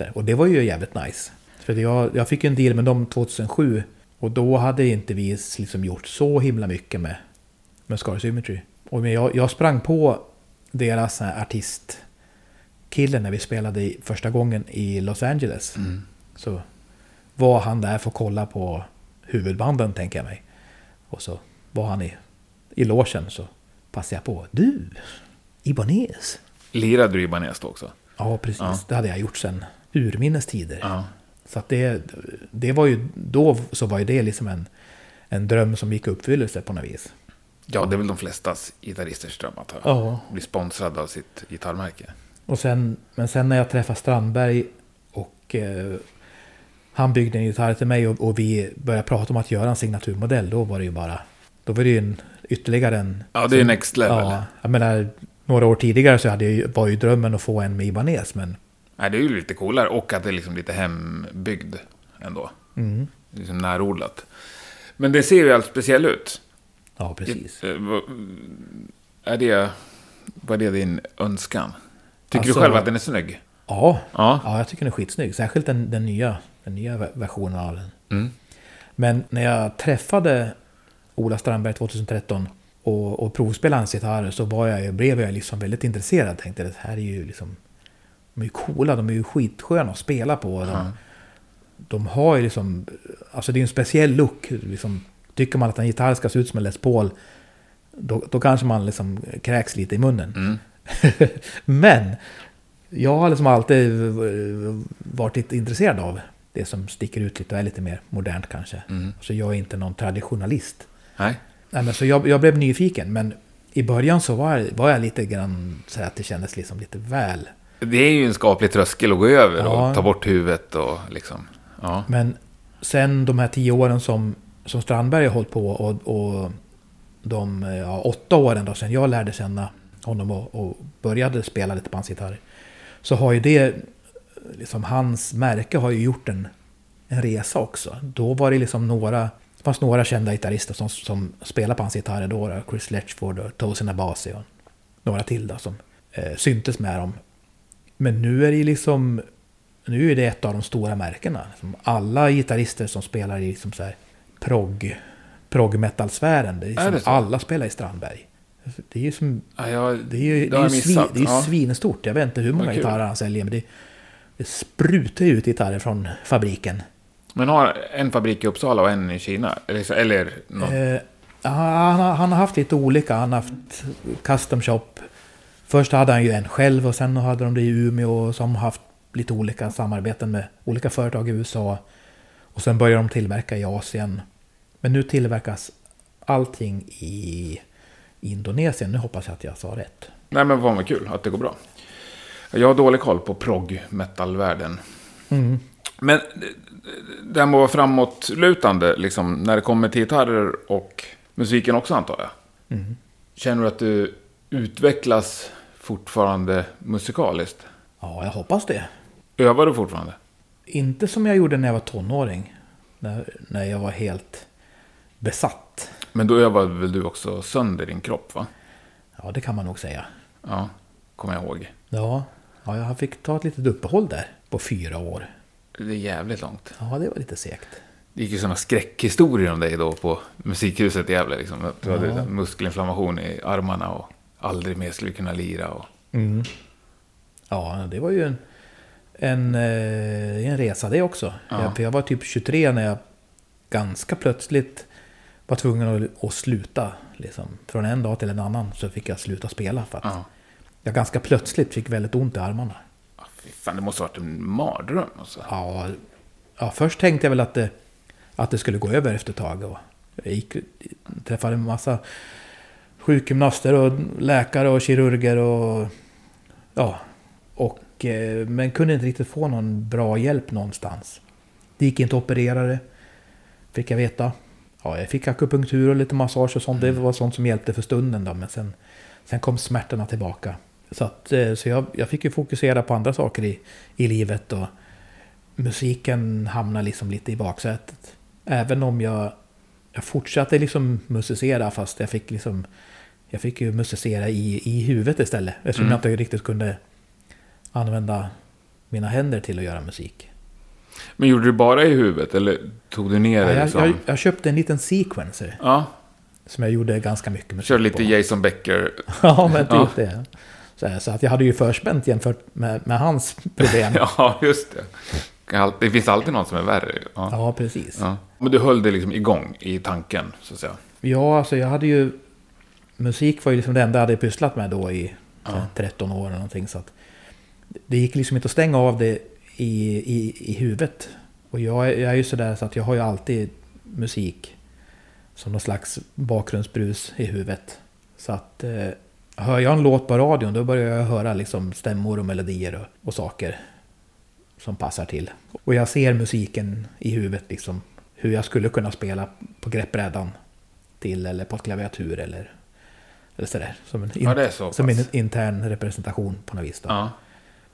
Här, och det var ju jävligt nice. För jag, jag fick ju en deal med dem 2007. Och då hade inte vi liksom gjort så himla mycket med, med Scar Symmetry. Och men jag, jag sprang på deras här artistkille när vi spelade i, första gången i Los Angeles. Mm. Så var han där för att kolla på huvudbanden tänker jag mig. Och så var han i, i logen så passade jag på. Du, Ibanez. Lirade du Ibanez då också? Ja, precis. Ja. Det hade jag gjort sedan urminnes tider. Ja. Så att det, det var ju, då så var ju det liksom en, en dröm som gick i uppfyllelse på något vis. Ja, det är väl de flestas gitarristers dröm att. Ja. bli sponsrad av sitt gitarrmärke. Och sen, men sen när jag träffade Strandberg och eh, han byggde en gitarr till mig och, och vi började prata om att göra en signaturmodell, då var det ju bara, då var det ju en, ytterligare en... Ja, det är next level. Ja, jag menar, några år tidigare så hade jag, var ju drömmen att få en med Ibanez, men... Nej, det är ju lite coolare och att det är liksom lite hembyggd ändå. Mm, Liksom närodlat. Men det ser ju allt speciell ut. ja, precis. Eh, Är det, vad är det din önskan? Tycker Alltså- du själv att den är snygg? Ja, Ja. ja, jag tycker den är skitsnygg. Särskilt den, den, nya, den nya ver- versionen av den. Mm. Men när jag träffade Ola Strandberg 2013 och, och provspelade hans gitarrer så var jag, blev jag liksom väldigt intresserad. Tänkte det här är ju liksom... De är ju coola, de är ju skitsköna att spela på. De, Ja. de har ju liksom... Alltså det är en speciell look. Liksom, tycker man att en gitarr ska se ut som en Les Paul då, då kanske man liksom kräks lite i munnen. Mm. Men jag har liksom alltid varit lite intresserad av det som sticker ut lite och är lite mer modernt kanske. Mm. Så jag är inte någon traditionalist. Nej. Nej, men så jag, jag blev nyfiken, men i början så var, jag- var jag lite grann så att det kändes liksom lite väl. Det är ju en skaplig tröskel att gå över Ja. och ta bort huvudet och liksom... Ja. Men sen de här tio åren som, som Strandberg har hållit på och, och de ja, åtta åren då sen jag lärde känna honom och, och började spela lite på hans gitarr. Så har ju det, liksom hans märke har ju gjort en, en resa också. Då var det liksom några, det fanns några kända gitarrister som, som spelade på hans gitarrer då. Chris Letchford och Tosin Abasi och några till då som eh, syntes med dem. Men nu är det liksom, nu är det ett av de stora märkena. Liksom alla gitarrister som spelar i liksom så här prog, prog metal-sfären, det är, Är det som så? alla spelar i Strandberg. Det är ju som Ja, jag, det är ju, det är ju, svin, det är Ja. svinstort. Jag vet inte hur många gitarrer han säljer, men det, det sprutar ju ut gitarrer från fabriken. Men har en fabrik i Uppsala och en i Kina? Eller, eller. Eh, han, har, han har haft lite olika. Han har haft custom shop. Först hade han ju en själv och sen hade de det i Umeå som haft lite olika samarbeten med olika företag i USA. Och sen började de tillverka i Asien. Men nu tillverkas allting i Indonesien. Nu hoppas jag att jag sa rätt. Nej, men vad kul att det går bra. Jag har dålig koll på prog metal-världen. Mm. Men det- att vara framåtlutande, liksom, när det kommer till gitarrer och musiken också antar jag. Mm. Känner du att du utvecklas fortfarande musikaliskt? Ja, jag hoppas det. Övar du fortfarande? Inte som jag gjorde när jag var tonåring. När, när jag var helt besatt. Men då övade väl du också sönder din kropp, va? Ja, det kan man nog säga. Ja, kommer jag ihåg. Ja, ja jag fick ta ett litet uppehåll där på fyra år. Det är jävligt långt. Ja, det var lite segt. Det gick ju sådana skräckhistorier om dig då på musikhuset i Gävle. Liksom. Du Ja. hade muskelinflammation i armarna och aldrig mer skulle kunna lira. Och... Mm. Ja, det var ju en, en, eh, en resa det också. Ja. Jag, för jag var typ 23 när jag ganska plötsligt var tvungen att, att sluta. Liksom. Från en dag till en annan så fick jag sluta spela. För att Ja. jag ganska plötsligt fick väldigt ont i armarna. Fan, det måste ha varit en mardröm. Alltså. Ja, ja, först tänkte jag väl att det, att det skulle gå över efter ett tag. Och jag gick, träffade en massa sjukgymnaster och läkare och kirurger och... Ja, och, eh, men kunde inte riktigt få någon bra hjälp någonstans. Det gick inte att operera det, fick jag veta. Ja, jag fick akupunktur och lite massage och sånt. Det var sånt som hjälpte för stunden då, men sen, sen kom smärtorna tillbaka. Så, att, eh, så jag, jag fick ju fokusera på andra saker i, i livet och musiken hamnade liksom lite i baksätet. Även om jag, jag fortsatte liksom musicera fast jag fick liksom jag fick ju musicera i, i huvudet istället. Eftersom Mm. jag inte riktigt kunde använda mina händer till att göra musik. Men gjorde du bara i huvudet eller tog du ner Ja, det? jag, Liksom? jag, jag köpte en liten sequencer Ja, som jag gjorde ganska mycket musik kör lite på. Jason Becker. Ja, men typ Ja. det. Så, att jag hade ju förspänt jämfört med, med hans problem. ja. Ja, just det. Det finns alltid någon som är värre. Ja. precis. Ja. Men du höll det liksom igång i tanken, så att säga. Ja, alltså jag hade ju... Musik var ju liksom det enda jag hade pysslat med då i Ja. 13 år eller någonting. Så att det gick liksom inte att stänga av det i, i, i huvudet. Och jag, är- jag är ju sådär så att jag har ju alltid musik som någon slags bakgrundsbrus i huvudet. Så att eh, hör jag en låt på radion då börjar jag höra liksom stämmor och melodier och, och saker som passar till. Och jag ser musiken i huvudet liksom. Hur jag skulle kunna spela på greppbrädan till eller på ett klaviatur eller, eller sådär. Som en, in, Ja, så som en intern representation på något vis. Ja.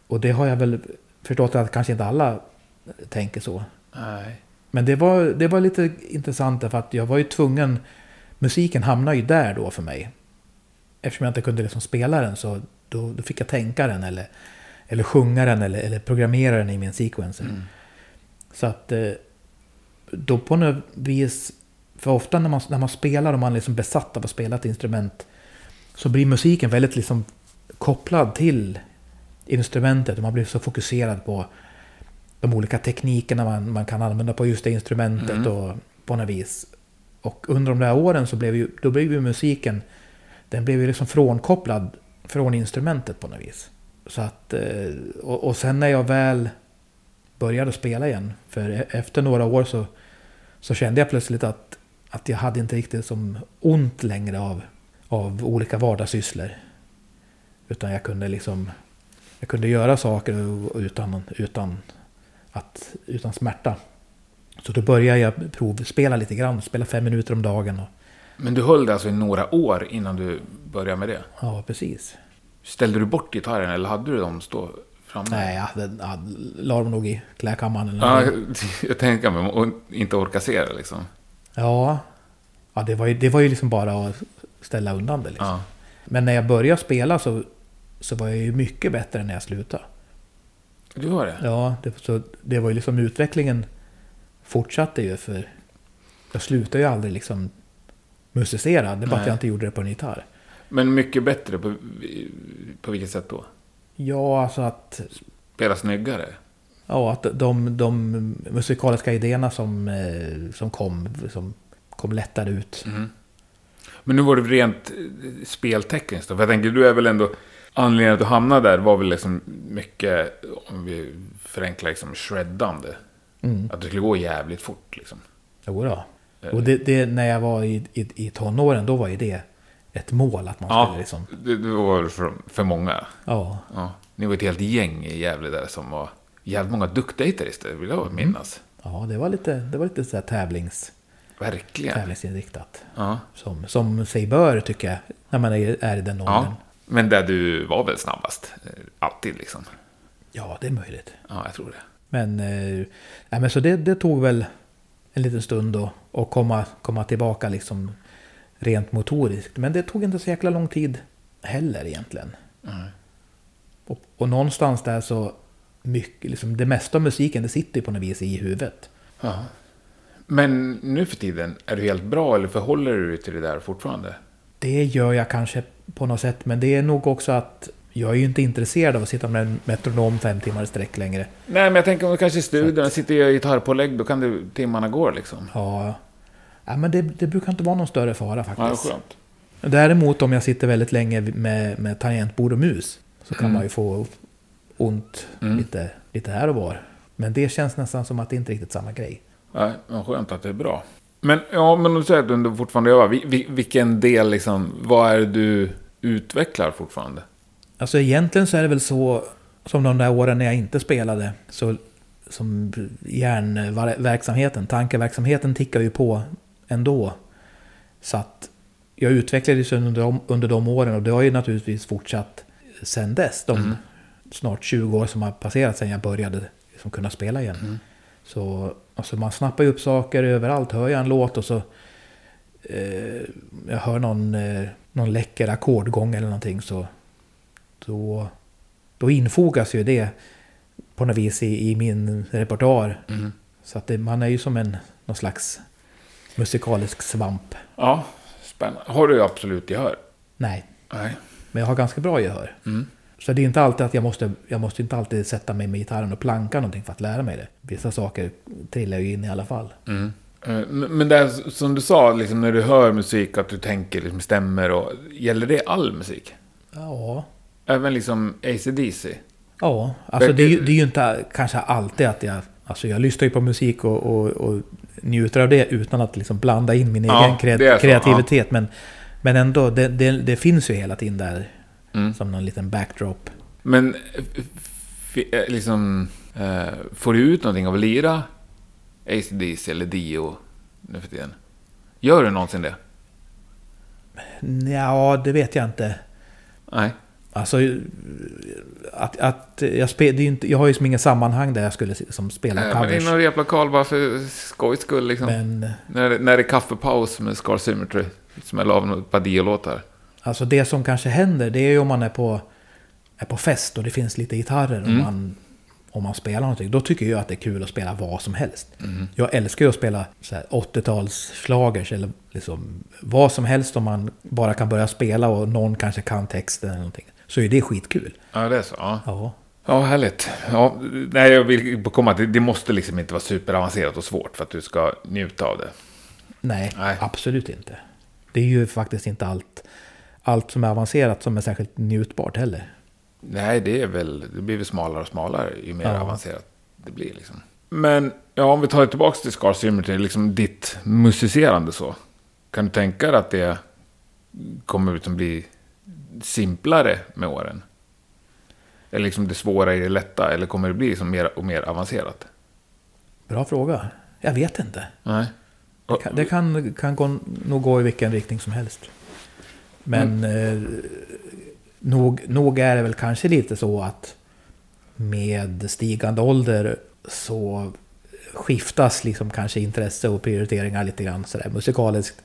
Och det har jag väl förstått att kanske inte alla tänker så. Nej. Men det var, det var lite intressant därför att jag var ju tvungen... Musiken hamnade ju där då för mig. Eftersom jag inte kunde liksom spela den så då, då fick jag tänka den eller, eller sjunga den eller, eller programmera den i min sequencer. Mm. Så att eh, då på något vis... För ofta när man, när man spelar och man är liksom besatt av att spela ett instrument så blir musiken väldigt liksom kopplad till instrumentet. Och man blir så fokuserad på de olika teknikerna man, man kan använda på just det instrumentet Mm. och på något vis. Och under de där åren så blev ju, då blev ju musiken, den blev ju liksom frånkopplad från instrumentet på något vis. Så att, eh, och, och sen när jag väl började spela igen, för e, efter några år så, så kände jag plötsligt att, att jag hade inte riktigt som ont längre av, av olika vardagssysslor. Utan jag kunde liksom, jag kunde göra saker utan, utan, att, utan smärta. Så då började jag provspela lite grann, spela fem minuter om dagen. Och, men du höll det alltså i några år innan du började med det? ja, precis. Ställde du bort gitarren eller hade du dem stå framme? Nej, jag, hade- jag la dem nog i klädkammaren eller Ja, jag tänker mig, och inte orka se det liksom. Ja, ja det, var ju, det var ju liksom bara att ställa undan det. Liksom. Ja. Men när jag började spela så, så var jag ju mycket bättre än när jag slutade. Du var det? Ja, det, så det var ju liksom utvecklingen fortsatte ju för jag slutade ju aldrig liksom musicera. Det är bara att jag inte gjorde det på en gitarr. Men mycket bättre på, på vilket sätt då? Ja, alltså att, Spela snyggare? ja, att de, de musikaliska idéerna som, eh, som kom, som kom lättare ut. Mhm. Men nu var det rent eh, speltekniskt då? För jag tänker, du är väl ändå... Anledningen att du hamnade där var väl liksom mycket, om vi förenklar, liksom shreddande. Mm. Att det skulle gå jävligt fort liksom. Jo då. Eh, Och det, det, när jag var i, i, i tonåren, då var ju det ett mål att man Ja, skulle liksom... det, det var för, för många. Ja, Ja. Ni var ett helt gäng i Gävle där som var jävligt många duktiga gitarrister, vill jag minnas. ja det var lite, det var lite så här tävlings, Verkligen. tävlingsinriktat. Ja. Som, som sig bör tycker jag, när man är, är i den åldern. ja. Men där du var väl snabbast? eh, Alltid liksom? Ja, det är möjligt. Ja, jag tror det. Men, nej, men så det, det tog väl en liten stund då att komma, komma tillbaka liksom rent motoriskt. Men det tog inte så jäkla lång tid heller egentligen. Nej. Och, och någonstans där så mycket, liksom, det mesta av musiken det sitter ju på något vis i huvudet. Ja. Men nu för tiden, är du helt bra eller förhåller du dig till det där fortfarande? Det gör jag kanske på något sätt, men det är nog också att jag är ju inte intresserad av att sitta med en metronom fem timmar i sträck längre. Nej, men jag tänker om du kanske i studion sitter och gör gitarrpålägg, då kan du, timmarna gå liksom. Ja, ja men det, det brukar inte vara någon större fara Ja, faktiskt. skönt. Däremot om jag sitter väldigt länge med, med tangentbord och mus så kan Mm. man ju få ont Mm. lite, lite här och var. Men det känns nästan som att det inte är riktigt samma grej. Ja, vad skönt att det är bra. Men, ja, men du säger att du fortfarande övar. Vi- vi- Vilken del, liksom, vad är det du utvecklar fortfarande? Alltså egentligen så är det väl så som de där åren när jag inte spelade. Så som hjärnverksamheten, tankeverksamheten tickar ju på ändå. Så att jag utvecklades under de, under de åren och det har ju naturligtvis fortsatt sen dess. De Mm. snart 20 år som har passerat sedan jag började liksom kunna spela igen. Mm. Så alltså man snappar ju upp saker överallt. Hör jag en låt och så eh, jag hör någon, eh, någon läcker ackordgång eller någonting så då, då infogas ju det på något vis i, i min repertoar. Mm. Så att det, man är ju som en någon slags musikalisk svamp. Ja, spännande. Har du absolut gehör? Nej, Nej. men jag har ganska bra gehör. Mm. Så det är inte alltid att jag måste, jag måste inte alltid sätta mig med gitarren och planka någonting för att lära mig det. Vissa saker trillar ju in i alla fall. Mm. Eh, Men men det är som du sa, liksom, när du hör musik, att du tänker liksom, stämmer och... Gäller det all musik? Ja, Även liksom AC/DC? ja alltså det, är ju- det- är ju inte kanske alltid att jag... Alltså jag lyssnar ju på musik och, och, och njuter av det utan att liksom blanda in min Ja, egen kreat- så, kreativitet. Men, men ändå, det, det, det finns ju hela tiden där Mm. som någon liten backdrop. Men eh, liksom... Eh, får du ut någonting av att lira AC/DC eller Dio nu för tiden? Gör du någonsin det? Ja, det vet jag inte. Nej. Alltså, att, att jag, spel, det är ju inte, jag har ju som ingen sammanhang där jag skulle som spela men covers. i någon replokal bara för skojs skull liksom. Men När, när det är kaffepaus med Scar Symmetry. Smälla av ett par Dio-låtar. alltså det som kanske händer, det är ju om man är på, är på fest och det finns lite gitarrer och Mm. man, om man spelar någonting. Då tycker jag att det är kul att spela vad som helst. Mm. Jag älskar ju att spela så här 80-tals slagers eller liksom vad som helst om man bara kan börja spela och någon kanske kan texten eller någonting. Så är det skitkul. Ja, det är så. Ja. Ja. Ja, härligt. Ja, nej, jag vill komma till det måste liksom inte vara superavancerat och svårt för att du ska njuta av det. Nej, Nej. absolut inte. Det är ju faktiskt inte allt, allt som är avancerat som är särskilt njutbart heller. Nej, det är väl, det blir väl smalare och smalare ju mer Ja. avancerat det blir liksom. Men, ja, om vi tar det tillbaka till Scar Symmetry, liksom ditt musicerande så. Kan du tänka dig att det kommer att bli simplare med åren? Eller liksom det svåra i det lätta? Eller kommer det bli liksom mer och mer avancerat? Bra fråga. Jag vet inte. Nej. Det kan, det kan, kan gå, nog gå i vilken riktning som helst. Men eh, nog, nog är det väl kanske lite så att med stigande ålder så skiftas liksom kanske intresse och prioriteringar lite grann sådär musikaliskt.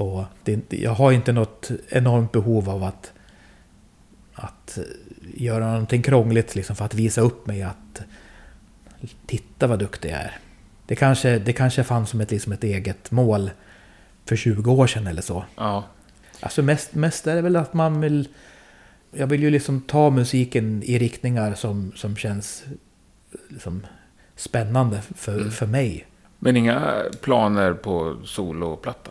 Och det, inte- jag har inte något enormt behov av att, att göra någonting krångligt liksom för att visa upp mig att titta vad duktig jag är. Det kanske, det kanske fanns som ett, liksom ett eget mål för 20 år sedan eller så. Ja. Alltså mest, mest är det väl att man vill... Jag vill ju liksom ta musiken i riktningar som, som känns liksom spännande för, Mm. för mig. Men inga planer på soloplatta?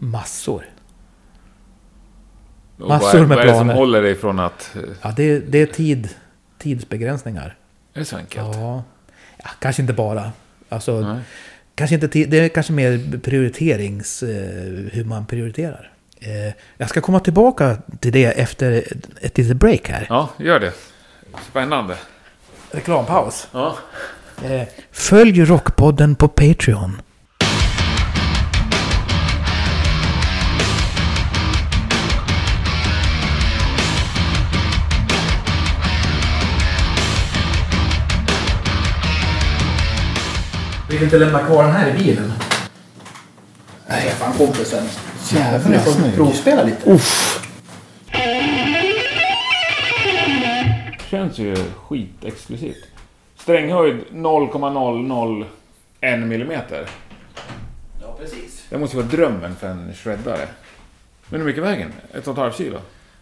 Massor. Och Massor med vad är det som planer. håller dig från att... eh, Ja, det, det är tid, tidsbegränsningar. Är det så enkelt? Ja, ja, kanske inte bara. Alltså, Nej. kanske inte, det är kanske mer prioriterings... Eh, hur man prioriterar. Eh, jag ska komma tillbaka till det efter ett litet break här. Ja, gör det. Spännande. Reklampaus. Ja. Följ Rockpodden på Patreon. Vill inte lämna kvar den här i bilen. Nej, fan kompisen. Jävlar, Jag får snygg. provspela lite. Uff. Känns ju skitexklusivt. Stränghöjd 0,001 millimeter. Ja, precis. Det måste ju vara drömmen för en shreddare. Men hur mycket väger den? Ett och ett halvt kilo?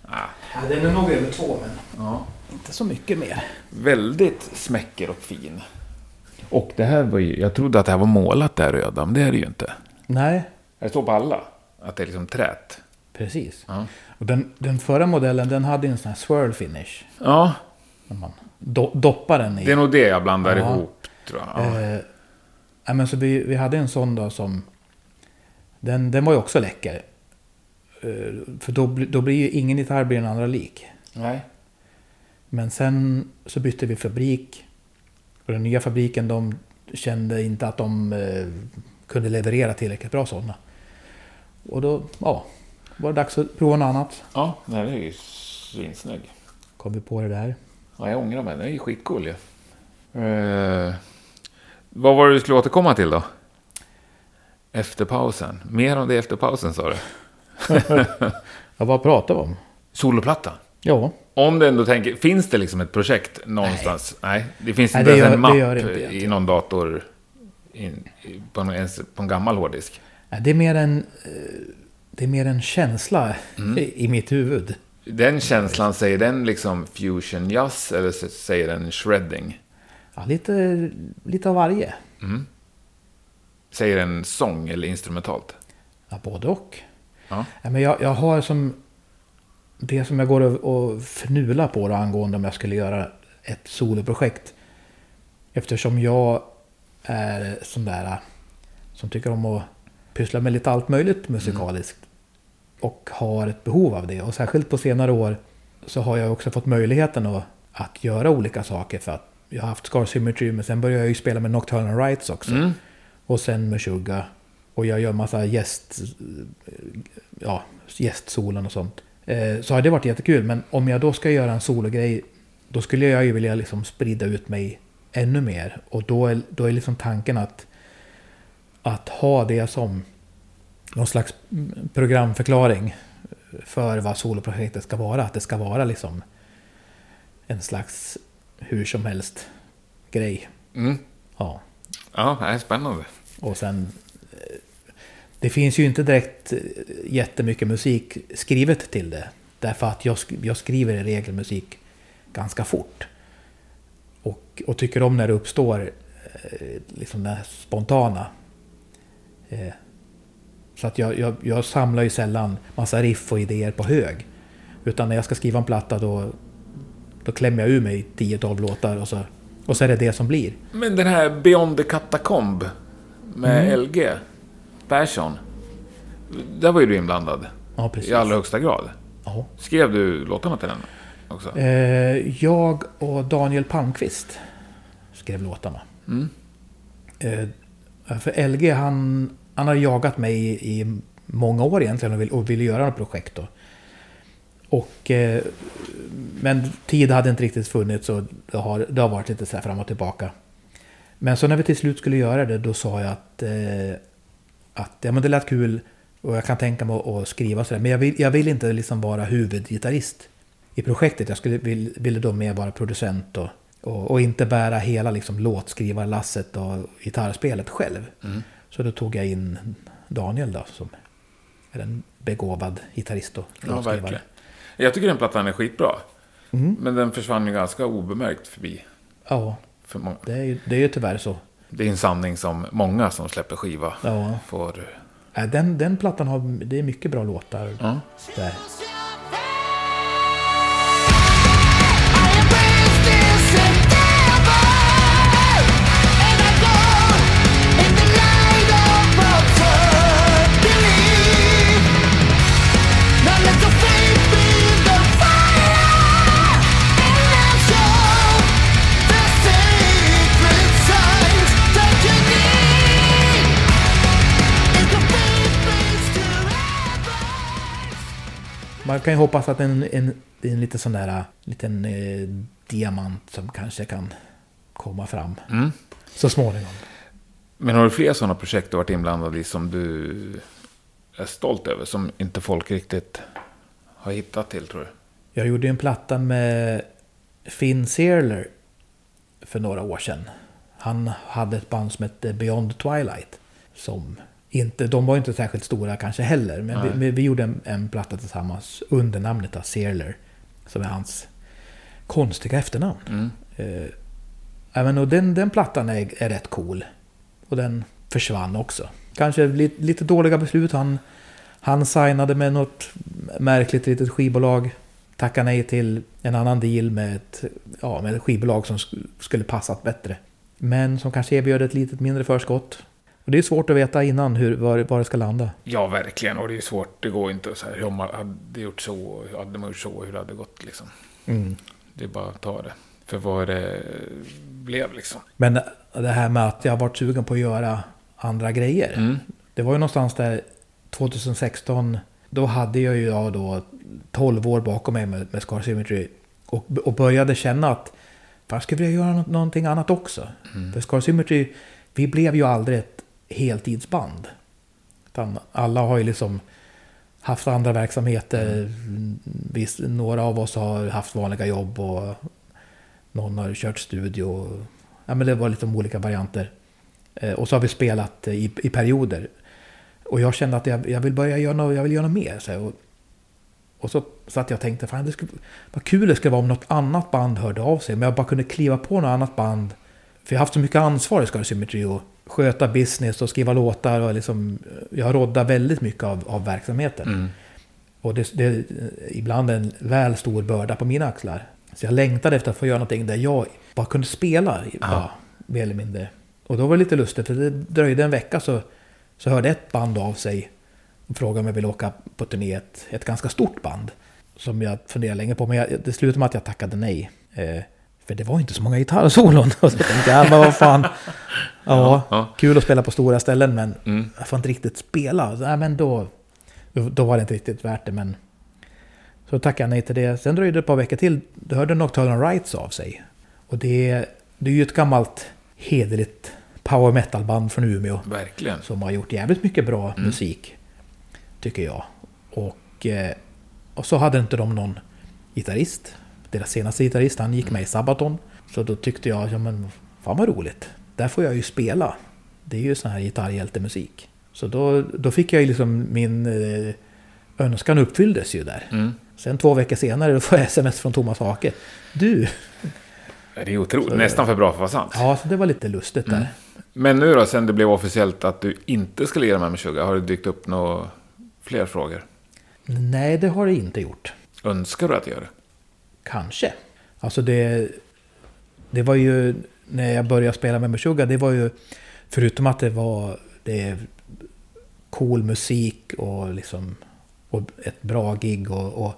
Ah, Ja, den är nog över två, men ja. inte så mycket mer. Väldigt smäcker och fin. Och det här var ju, jag trodde att det här var målat där röda, men det är det ju inte. Nej, Det står på alla. Att det är liksom trät. precis. Ja. Och den, den förra modellen den hade en sån här swirl finish. Ja, När man do, doppar den i. det är nog det jag blandar Ja. ihop. Tror jag. Ja. Eh, men så vi, vi hade en sån då som... Den, den var ju också läcker. Eh, för då, då blir ju ingen gitarr blir den andra lik. Nej. Men sen så bytte vi fabrik. Och den nya fabriken de kände inte att de eh, kunde leverera tillräckligt bra sådana. Och då ja, var det dags att prova något annat. Ja, det här är ju svinsnygg. Kom vi på det där. Ja, jag ångrar mig. Den är ju skitcool ju. Eh, vad var det du skulle återkomma till då? Efter pausen. Mer om det efter pausen sa du. Ja, vad pratar vi om? Soloplatta. Ja, Om du ändå tänker, finns det liksom ett projekt någonstans? Nej, det finns Nej, inte det ens gör- en mapp inte i någon dator in, på, en, på en gammal hårddisk. Ja, det är mer en, eh, det är mer en känsla Mm. i, i mitt huvud. Den känslan, säger den liksom fusion jazz eller säger den shredding? Ja, lite, lite av varje. Mm. Säger den sång eller instrumentalt? Ja, både och. Ja. Ja, men jag, jag har som... Det som jag går och, fnular på då, angående om jag skulle göra ett soloprojekt. Eftersom jag är sån där som tycker om att pyssla med lite allt möjligt musikaliskt. Och har ett behov av det. Och särskilt på senare år så har jag också fått möjligheten att, att göra olika saker. För att jag har haft Scar Symmetry men sen började jag ju spela med Nocturnal Rights också. Mm. Och sen med Suga. Och jag gör massa gäst... Ja, gästsolon och sånt. Eh, Så har det varit jättekul. Men om jag då ska göra en sologrej. Då skulle jag ju vilja liksom sprida ut mig ännu mer. Och då är, då är liksom tanken att... Att ha det som någon slags programförklaring. För vad soloprojektet ska vara. Att det ska vara liksom en slags hur som helst grej. Mm. Ja. Ja, det är spännande. Och sen... Det finns ju inte direkt eh, jättemycket musik skrivet till det. Därför att jag, jag skriver i regel musik ganska fort. Och, och tycker om när det uppstår eh, liksom det spontana. Eh, Så att jag, jag, jag samlar ju sällan massa riff och idéer på hög. Utan när jag ska skriva en platta då, då klämmer jag ur mig 10-12 låtar och så, och så är det det som blir. Men den här Beyond the Catacomb med Mm. LG Persson. Där var ju du inblandad. Ja, precis. I allra högsta grad. Ja. Skrev du låtarna till den också? Eh, jag och Daniel Palmqvist skrev låtarna. Mm. Eh, för LG han, han har jagat mig i, i många år egentligen och, vill, och ville göra något projekt. Då. Och, eh, men tid hade inte riktigt funnits och det har, det har varit lite så här fram och tillbaka. Men så när vi till slut skulle göra det då sa jag att, eh, att ja, men det lät kul och jag kan tänka mig att, skriva sådär. Men jag vill, jag vill inte liksom vara huvudgitarrist i projektet. Jag skulle, vill, ville då mer vara producent och, och, och inte bära hela liksom låtskrivarlasset och gitarrspelet själv. Mm. Så då tog jag in Daniel då som är en begåvad gitarrist och Ja, låtskrivare. verkligen. Jag tycker den plattan är skitbra. Mm. Men den försvann ju ganska obemärkt förbi. Ja, För det är, ju, det är ju tyvärr så. Det är en sanning som många som släpper skiva Ja. får... Äh, Den, den plattan har, det är mycket bra låtar Ja. där. Man kan ju hoppas att en, en, en lite sån där äh, liten eh, diamant som kanske kan komma fram Mm. så småningom. Men har du fler sådana projekt du varit inblandad i som du är stolt över? Som inte folk riktigt har hittat till tror du? Jag gjorde en platta med Finn Searler för några år sedan. Han hade ett band som hette Beyond Twilight. Som inte, de var inte särskilt stora kanske heller. Men vi, vi, gjorde en, en, platta tillsammans under namnet av Searler. Som är hans konstiga efternamn. Mm. Eh, även, och den, den plattan är, är rätt cool. Och den försvann också. Kanske lite, lite dåliga beslut. Han, han signade med något märkligt litet skivbolag. Tackade nej till en annan deal med ett, ja, med ett skivbolag som skulle passat bättre. Men som kanske erbjöd ett litet mindre förskott. Och det är svårt att veta innan hur, var, var det ska landa. Ja, verkligen. Och det är svårt. Det går inte att säga hur man hade gjort så, hade man gjort så, hur det hade gått liksom. Mm. Det är bara att ta det för vad det blev liksom. Men det här med att jag varit sugen på att göra andra grejer. Mm. Det var ju någonstans där 2016. Då hade jag ju då 12 år bakom mig med, med Scar Symmetry. Och, och började känna att fan skulle jag göra något, någonting annat också. Mm. För Scar Symmetry, vi blev ju aldrig ett heltidsband. Utan alla har ju liksom haft andra verksamheter. Mm. Visst, några av oss har haft vanliga jobb och någon har kört studio. Ja, men det var lite olika varianter. Eh, och så har vi spelat i, i perioder. Och jag kände att jag, jag vill börja göra något, jag vill göra något mer. Så och, och så satt jag och tänkte, fan det skulle, vad kul det skulle vara om något annat band hörde av sig. Men jag bara kunde kliva på något annat band. För jag har haft så mycket ansvar i Scar Symmetry och sköta business och skriva låtar. Och liksom, jag roddar väldigt mycket av, av verksamheten. Mm. Och det, det är ibland en väl stor börda på mina axlar. Så jag längtade efter att få göra någonting där jag bara kunde spela. Ja, mer eller mindre. Och då var det lite lustigt, för det dröjde en vecka så, så hörde ett band av sig och frågade om jag ville åka på turné. Ett, ett ganska stort band. Som jag funderade länge på, men jag, det slutade med att jag tackade nej. Eh, för det var inte så många gitarrsolon. Och så tänkte jag, men vad fan. Ja, ja, kul att spela på stora ställen, men mm. jag får inte riktigt spela. Nej, men då, då var det inte riktigt värt det. Men så tackade jag nej till det. Sen dröjde det ett par veckor till. Då hörde Nocturnal Rights av sig. Och det, det är ju ett gammalt hederligt power metal-band från Umeå. Verkligen. Som har gjort jävligt mycket bra mm. musik. Tycker jag. Och, eh, och så hade inte de någon gitarrist. Deras senaste gitarrist, han gick med i Sabaton. Så då tyckte jag, ja men fan vad roligt. Där får jag ju spela. Det är ju sån här gitarrhjältemusik. Så då, då fick jag ju liksom min eh, önskan uppfylldes ju där. Mm. Sen två veckor senare då får jag sms från Thomas Hake. Du! Det är otroligt, så, nästan för bra för att vara sant. Ja, så det var lite lustigt där. Mm. Men nu då, sen det blev officiellt att du inte skulle göra med Sugar, har det dykt upp några fler frågor? Nej, det har det inte gjort. Önskar du att göra det? Kanske. Alltså det... Det var ju... När jag började spela med Meshuggah, det var ju... Förutom att det var... Det är cool musik och liksom och ett bra gig och, och,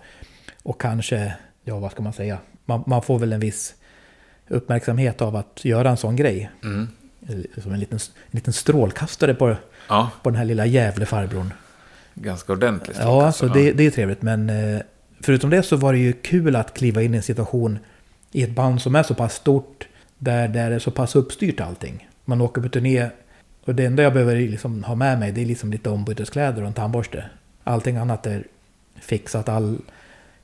och kanske, ja vad ska man säga, man, man, får väl en viss uppmärksamhet av att göra en sån grej. Mm. Som en liten, en liten strålkastare på, ja. på den här lilla jävla farbrorn. Ganska ordentligt. Ja, så det, det är trevligt. Men eh, förutom det så var det ju kul att kliva in i en situation i ett band som är så pass stort. Där, där det är så pass uppstyrt allting. Man åker på turné och det enda jag behöver liksom ha med mig det är liksom lite ombyteskläder och en tandborste. Allting annat är fixat. All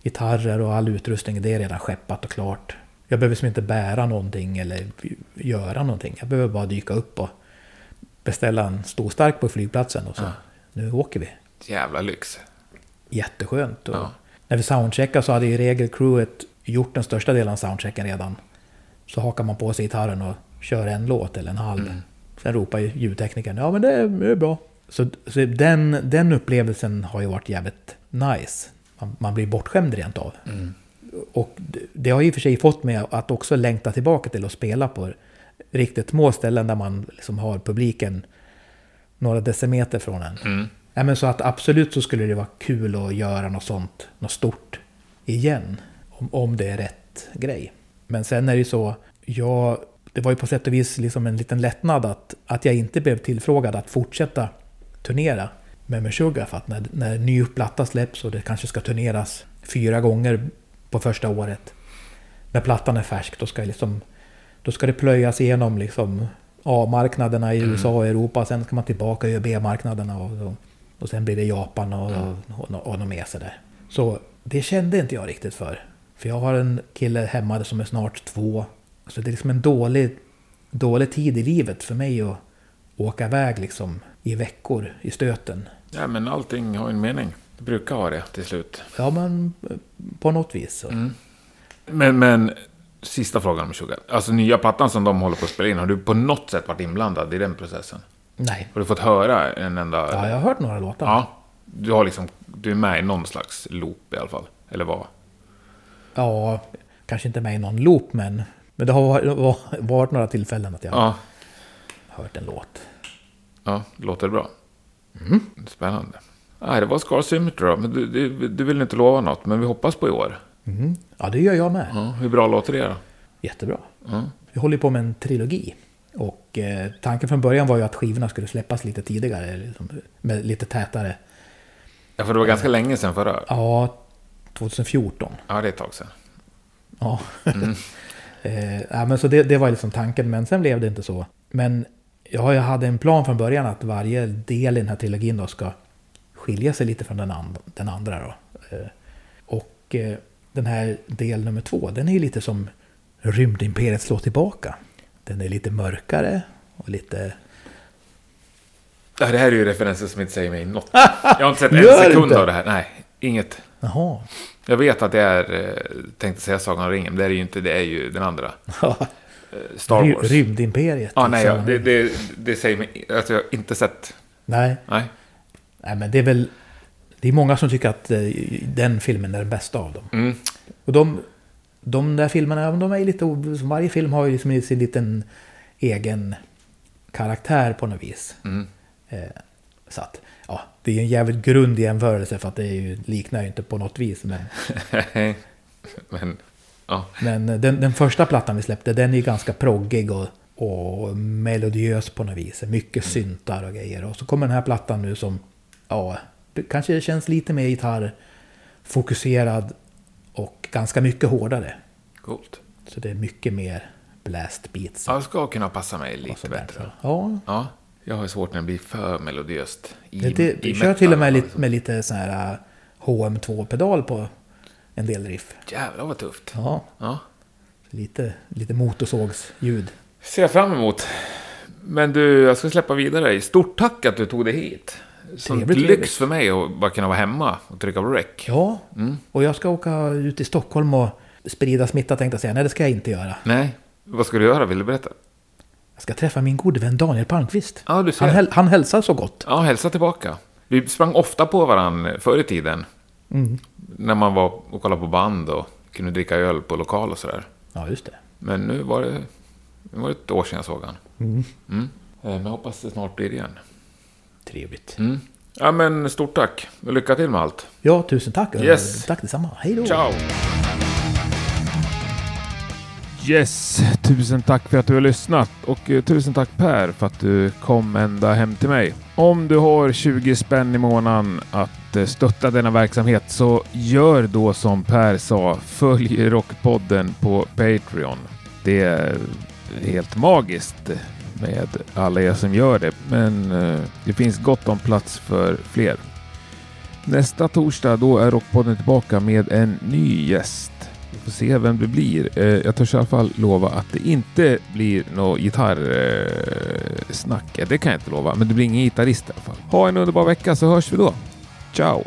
gitarrer och all utrustning det är redan skeppat och klart. Jag behöver liksom inte bära någonting eller göra någonting. Jag behöver bara dyka upp och beställa en stor stark på flygplatsen och så ja. nu åker vi. Jävla lyx. Jätteskönt. Och ja. När vi soundcheckade så hade i regel crewet gjort den största delen av soundchecken redan. Så hakar man på sig gitarren och kör en låt eller en halv. Mm. Sen ropar ljudteknikern ja men det är, det är bra. Så, så den, den upplevelsen har ju varit jävligt nice. Man, man blir bortskämd rent av. Mm. Och det har i och för sig fått mig att också längta tillbaka till att spela på riktigt små ställen där man liksom har publiken några decimeter från en. Mm. Ja, men så att absolut så skulle det vara kul att göra något sånt, något stort igen. Om, om det är rätt grej. Men sen är det ju så, jag, det var ju på sätt och vis liksom en liten lättnad att, att jag inte blev tillfrågad att fortsätta turnera med Meshuggah. För att när, när ny platta släpps och det kanske ska turneras fyra gånger på första året. När plattan är färsk, då ska, liksom, då ska det plöjas igenom liksom A-marknaderna i USA och Europa. Sen ska man tillbaka göra B-marknaderna. Och, och, och sen blir det Japan och, och, och, och något mer sådär. Så det kände inte jag riktigt för. För jag har en kille hemma som är snart två. Så det är liksom en dålig, dålig tid i livet för mig att åka iväg liksom i veckor i stöten. Ja, men allting har en mening. Det brukar ha det till slut. Ja, men eh, på något vis. Så. Mm. Men, men sista frågan om Sugar. Alltså nya plattan som de håller på att spela in. Har du på något sätt varit inblandad i den processen? Nej. Har du fått höra en enda... Ja, jag har hört några låtar. Ja. Du har liksom... Du är med i någon slags loop i alla fall. Eller vad? Ja, kanske inte med i någon loop, men, men det har varit, varit några tillfällen att jag Ja. har hört en låt. Ja, låter det bra? Mm. Spännande. Nej, det var Scar Symmetry då. Men du, du, du vill inte lova något, men vi hoppas på i år. Mm. Ja, det gör jag med. Ja, hur bra låter det då? Jättebra. Ja. Vi håller på med en trilogi. Och eh, tanken från början var ju att skivorna skulle släppas lite tidigare, liksom, med lite tätare. ja, för det var ganska länge sedan förra. Ja, 2014. Ja, det är ett tag sedan. Ja. Mm. eh, ja men så det, det var liksom tanken, men sen blev det inte så. Men ja, jag hade en plan från början att varje del i den här trilogin då ska skilja sig lite från den, and den andra. Då. Eh, och den här del nummer två, den är ju lite som Rymdimperiet slår tillbaka. Den är lite mörkare och lite... Ja, det här är ju referenser som inte säger mig något. Jag har inte sett en sekund inte? av det här. Nej, inget. Jaha. Jag vet att det är, eh, tänkte säga Sagan om ringen, men det är ju inte. Det är ju den andra. Eh, Star Wars. Rymdimperiet. Ja, nej, ja, det, det, det säger mig... Alltså, jag har inte sett... nej. Nej. nej, men det är väl... Det är många som tycker att eh, den filmen är den bästa av dem. Mm. Och de, de där filmerna, de är lite... Varje film har ju liksom sin liten egen karaktär på något vis. Mm. Eh, så att, ja, det är en jävligt grund jämförelse för att det är ju, liknar ju inte på något vis. Men, men, ja. men den, den första plattan vi släppte, den är ju ganska proggig och, och melodiös på något vis. Mycket syntar och grejer. Och så kommer den här plattan nu som, ja, det kanske känns lite mer gitarrfokuserad ganska mycket hårdare. Coolt. Så det är mycket mer blast beats. Ja, det ska kunna passa mig lite bättre. Ja, Ja, jag har svårt när det blir för melodiöst. I, det, det, i kör till och med lite, fall. med lite sån här äh, HM2-pedal på en del riff. Jävlar vad tufft. Ja, Ja. lite, lite motorsågsljud. Ser jag fram emot. Men du, jag ska släppa vidare. Stort tack att du tog dig hit. Sånt lyx för mig att bara kunna vara hemma och trycka på rec. Ja, Mm. och jag ska åka ut i Stockholm och sprida smitta tänkte jag säga. Nej, det ska jag inte göra. Nej, vad ska du göra? Vill du berätta? Jag ska träffa min gode vän Daniel Palmqvist. Ja, du ser. Han, häl- han hälsar så gott. Ja, hälsa tillbaka. Vi sprang ofta på varandra förr i tiden. Mm. När man var och kollade på band och kunde dricka öl på lokal och sådär. Ja, just det. Men nu var det, nu var det ett år sedan jag såg han. Mm. Mm. Eh, Men jag hoppas det snart blir igen. Trevligt. Mm. Ja, men stort tack. Och lycka till med allt. Ja, tusen tack. Yes. Tack detsamma. Hej då. Ciao! Yes, tusen tack för att du har lyssnat och eh, tusen tack Per för att du kom ända hem till mig. Om du har 20 spänn i månaden att eh, stötta denna verksamhet så gör då som Per sa, följ Rockpodden på Patreon. Det är helt magiskt med alla er som gör det, men eh, det finns gott om plats för fler. Nästa torsdag då är Rockpodden tillbaka med en ny gäst. Vi får se vem det blir. Eh, jag törs i alla fall lova att det inte blir något gitarrsnack. Eh, det kan jag inte lova, men det blir ingen gitarrist i alla fall. Ha en underbar vecka så hörs vi då. Ciao!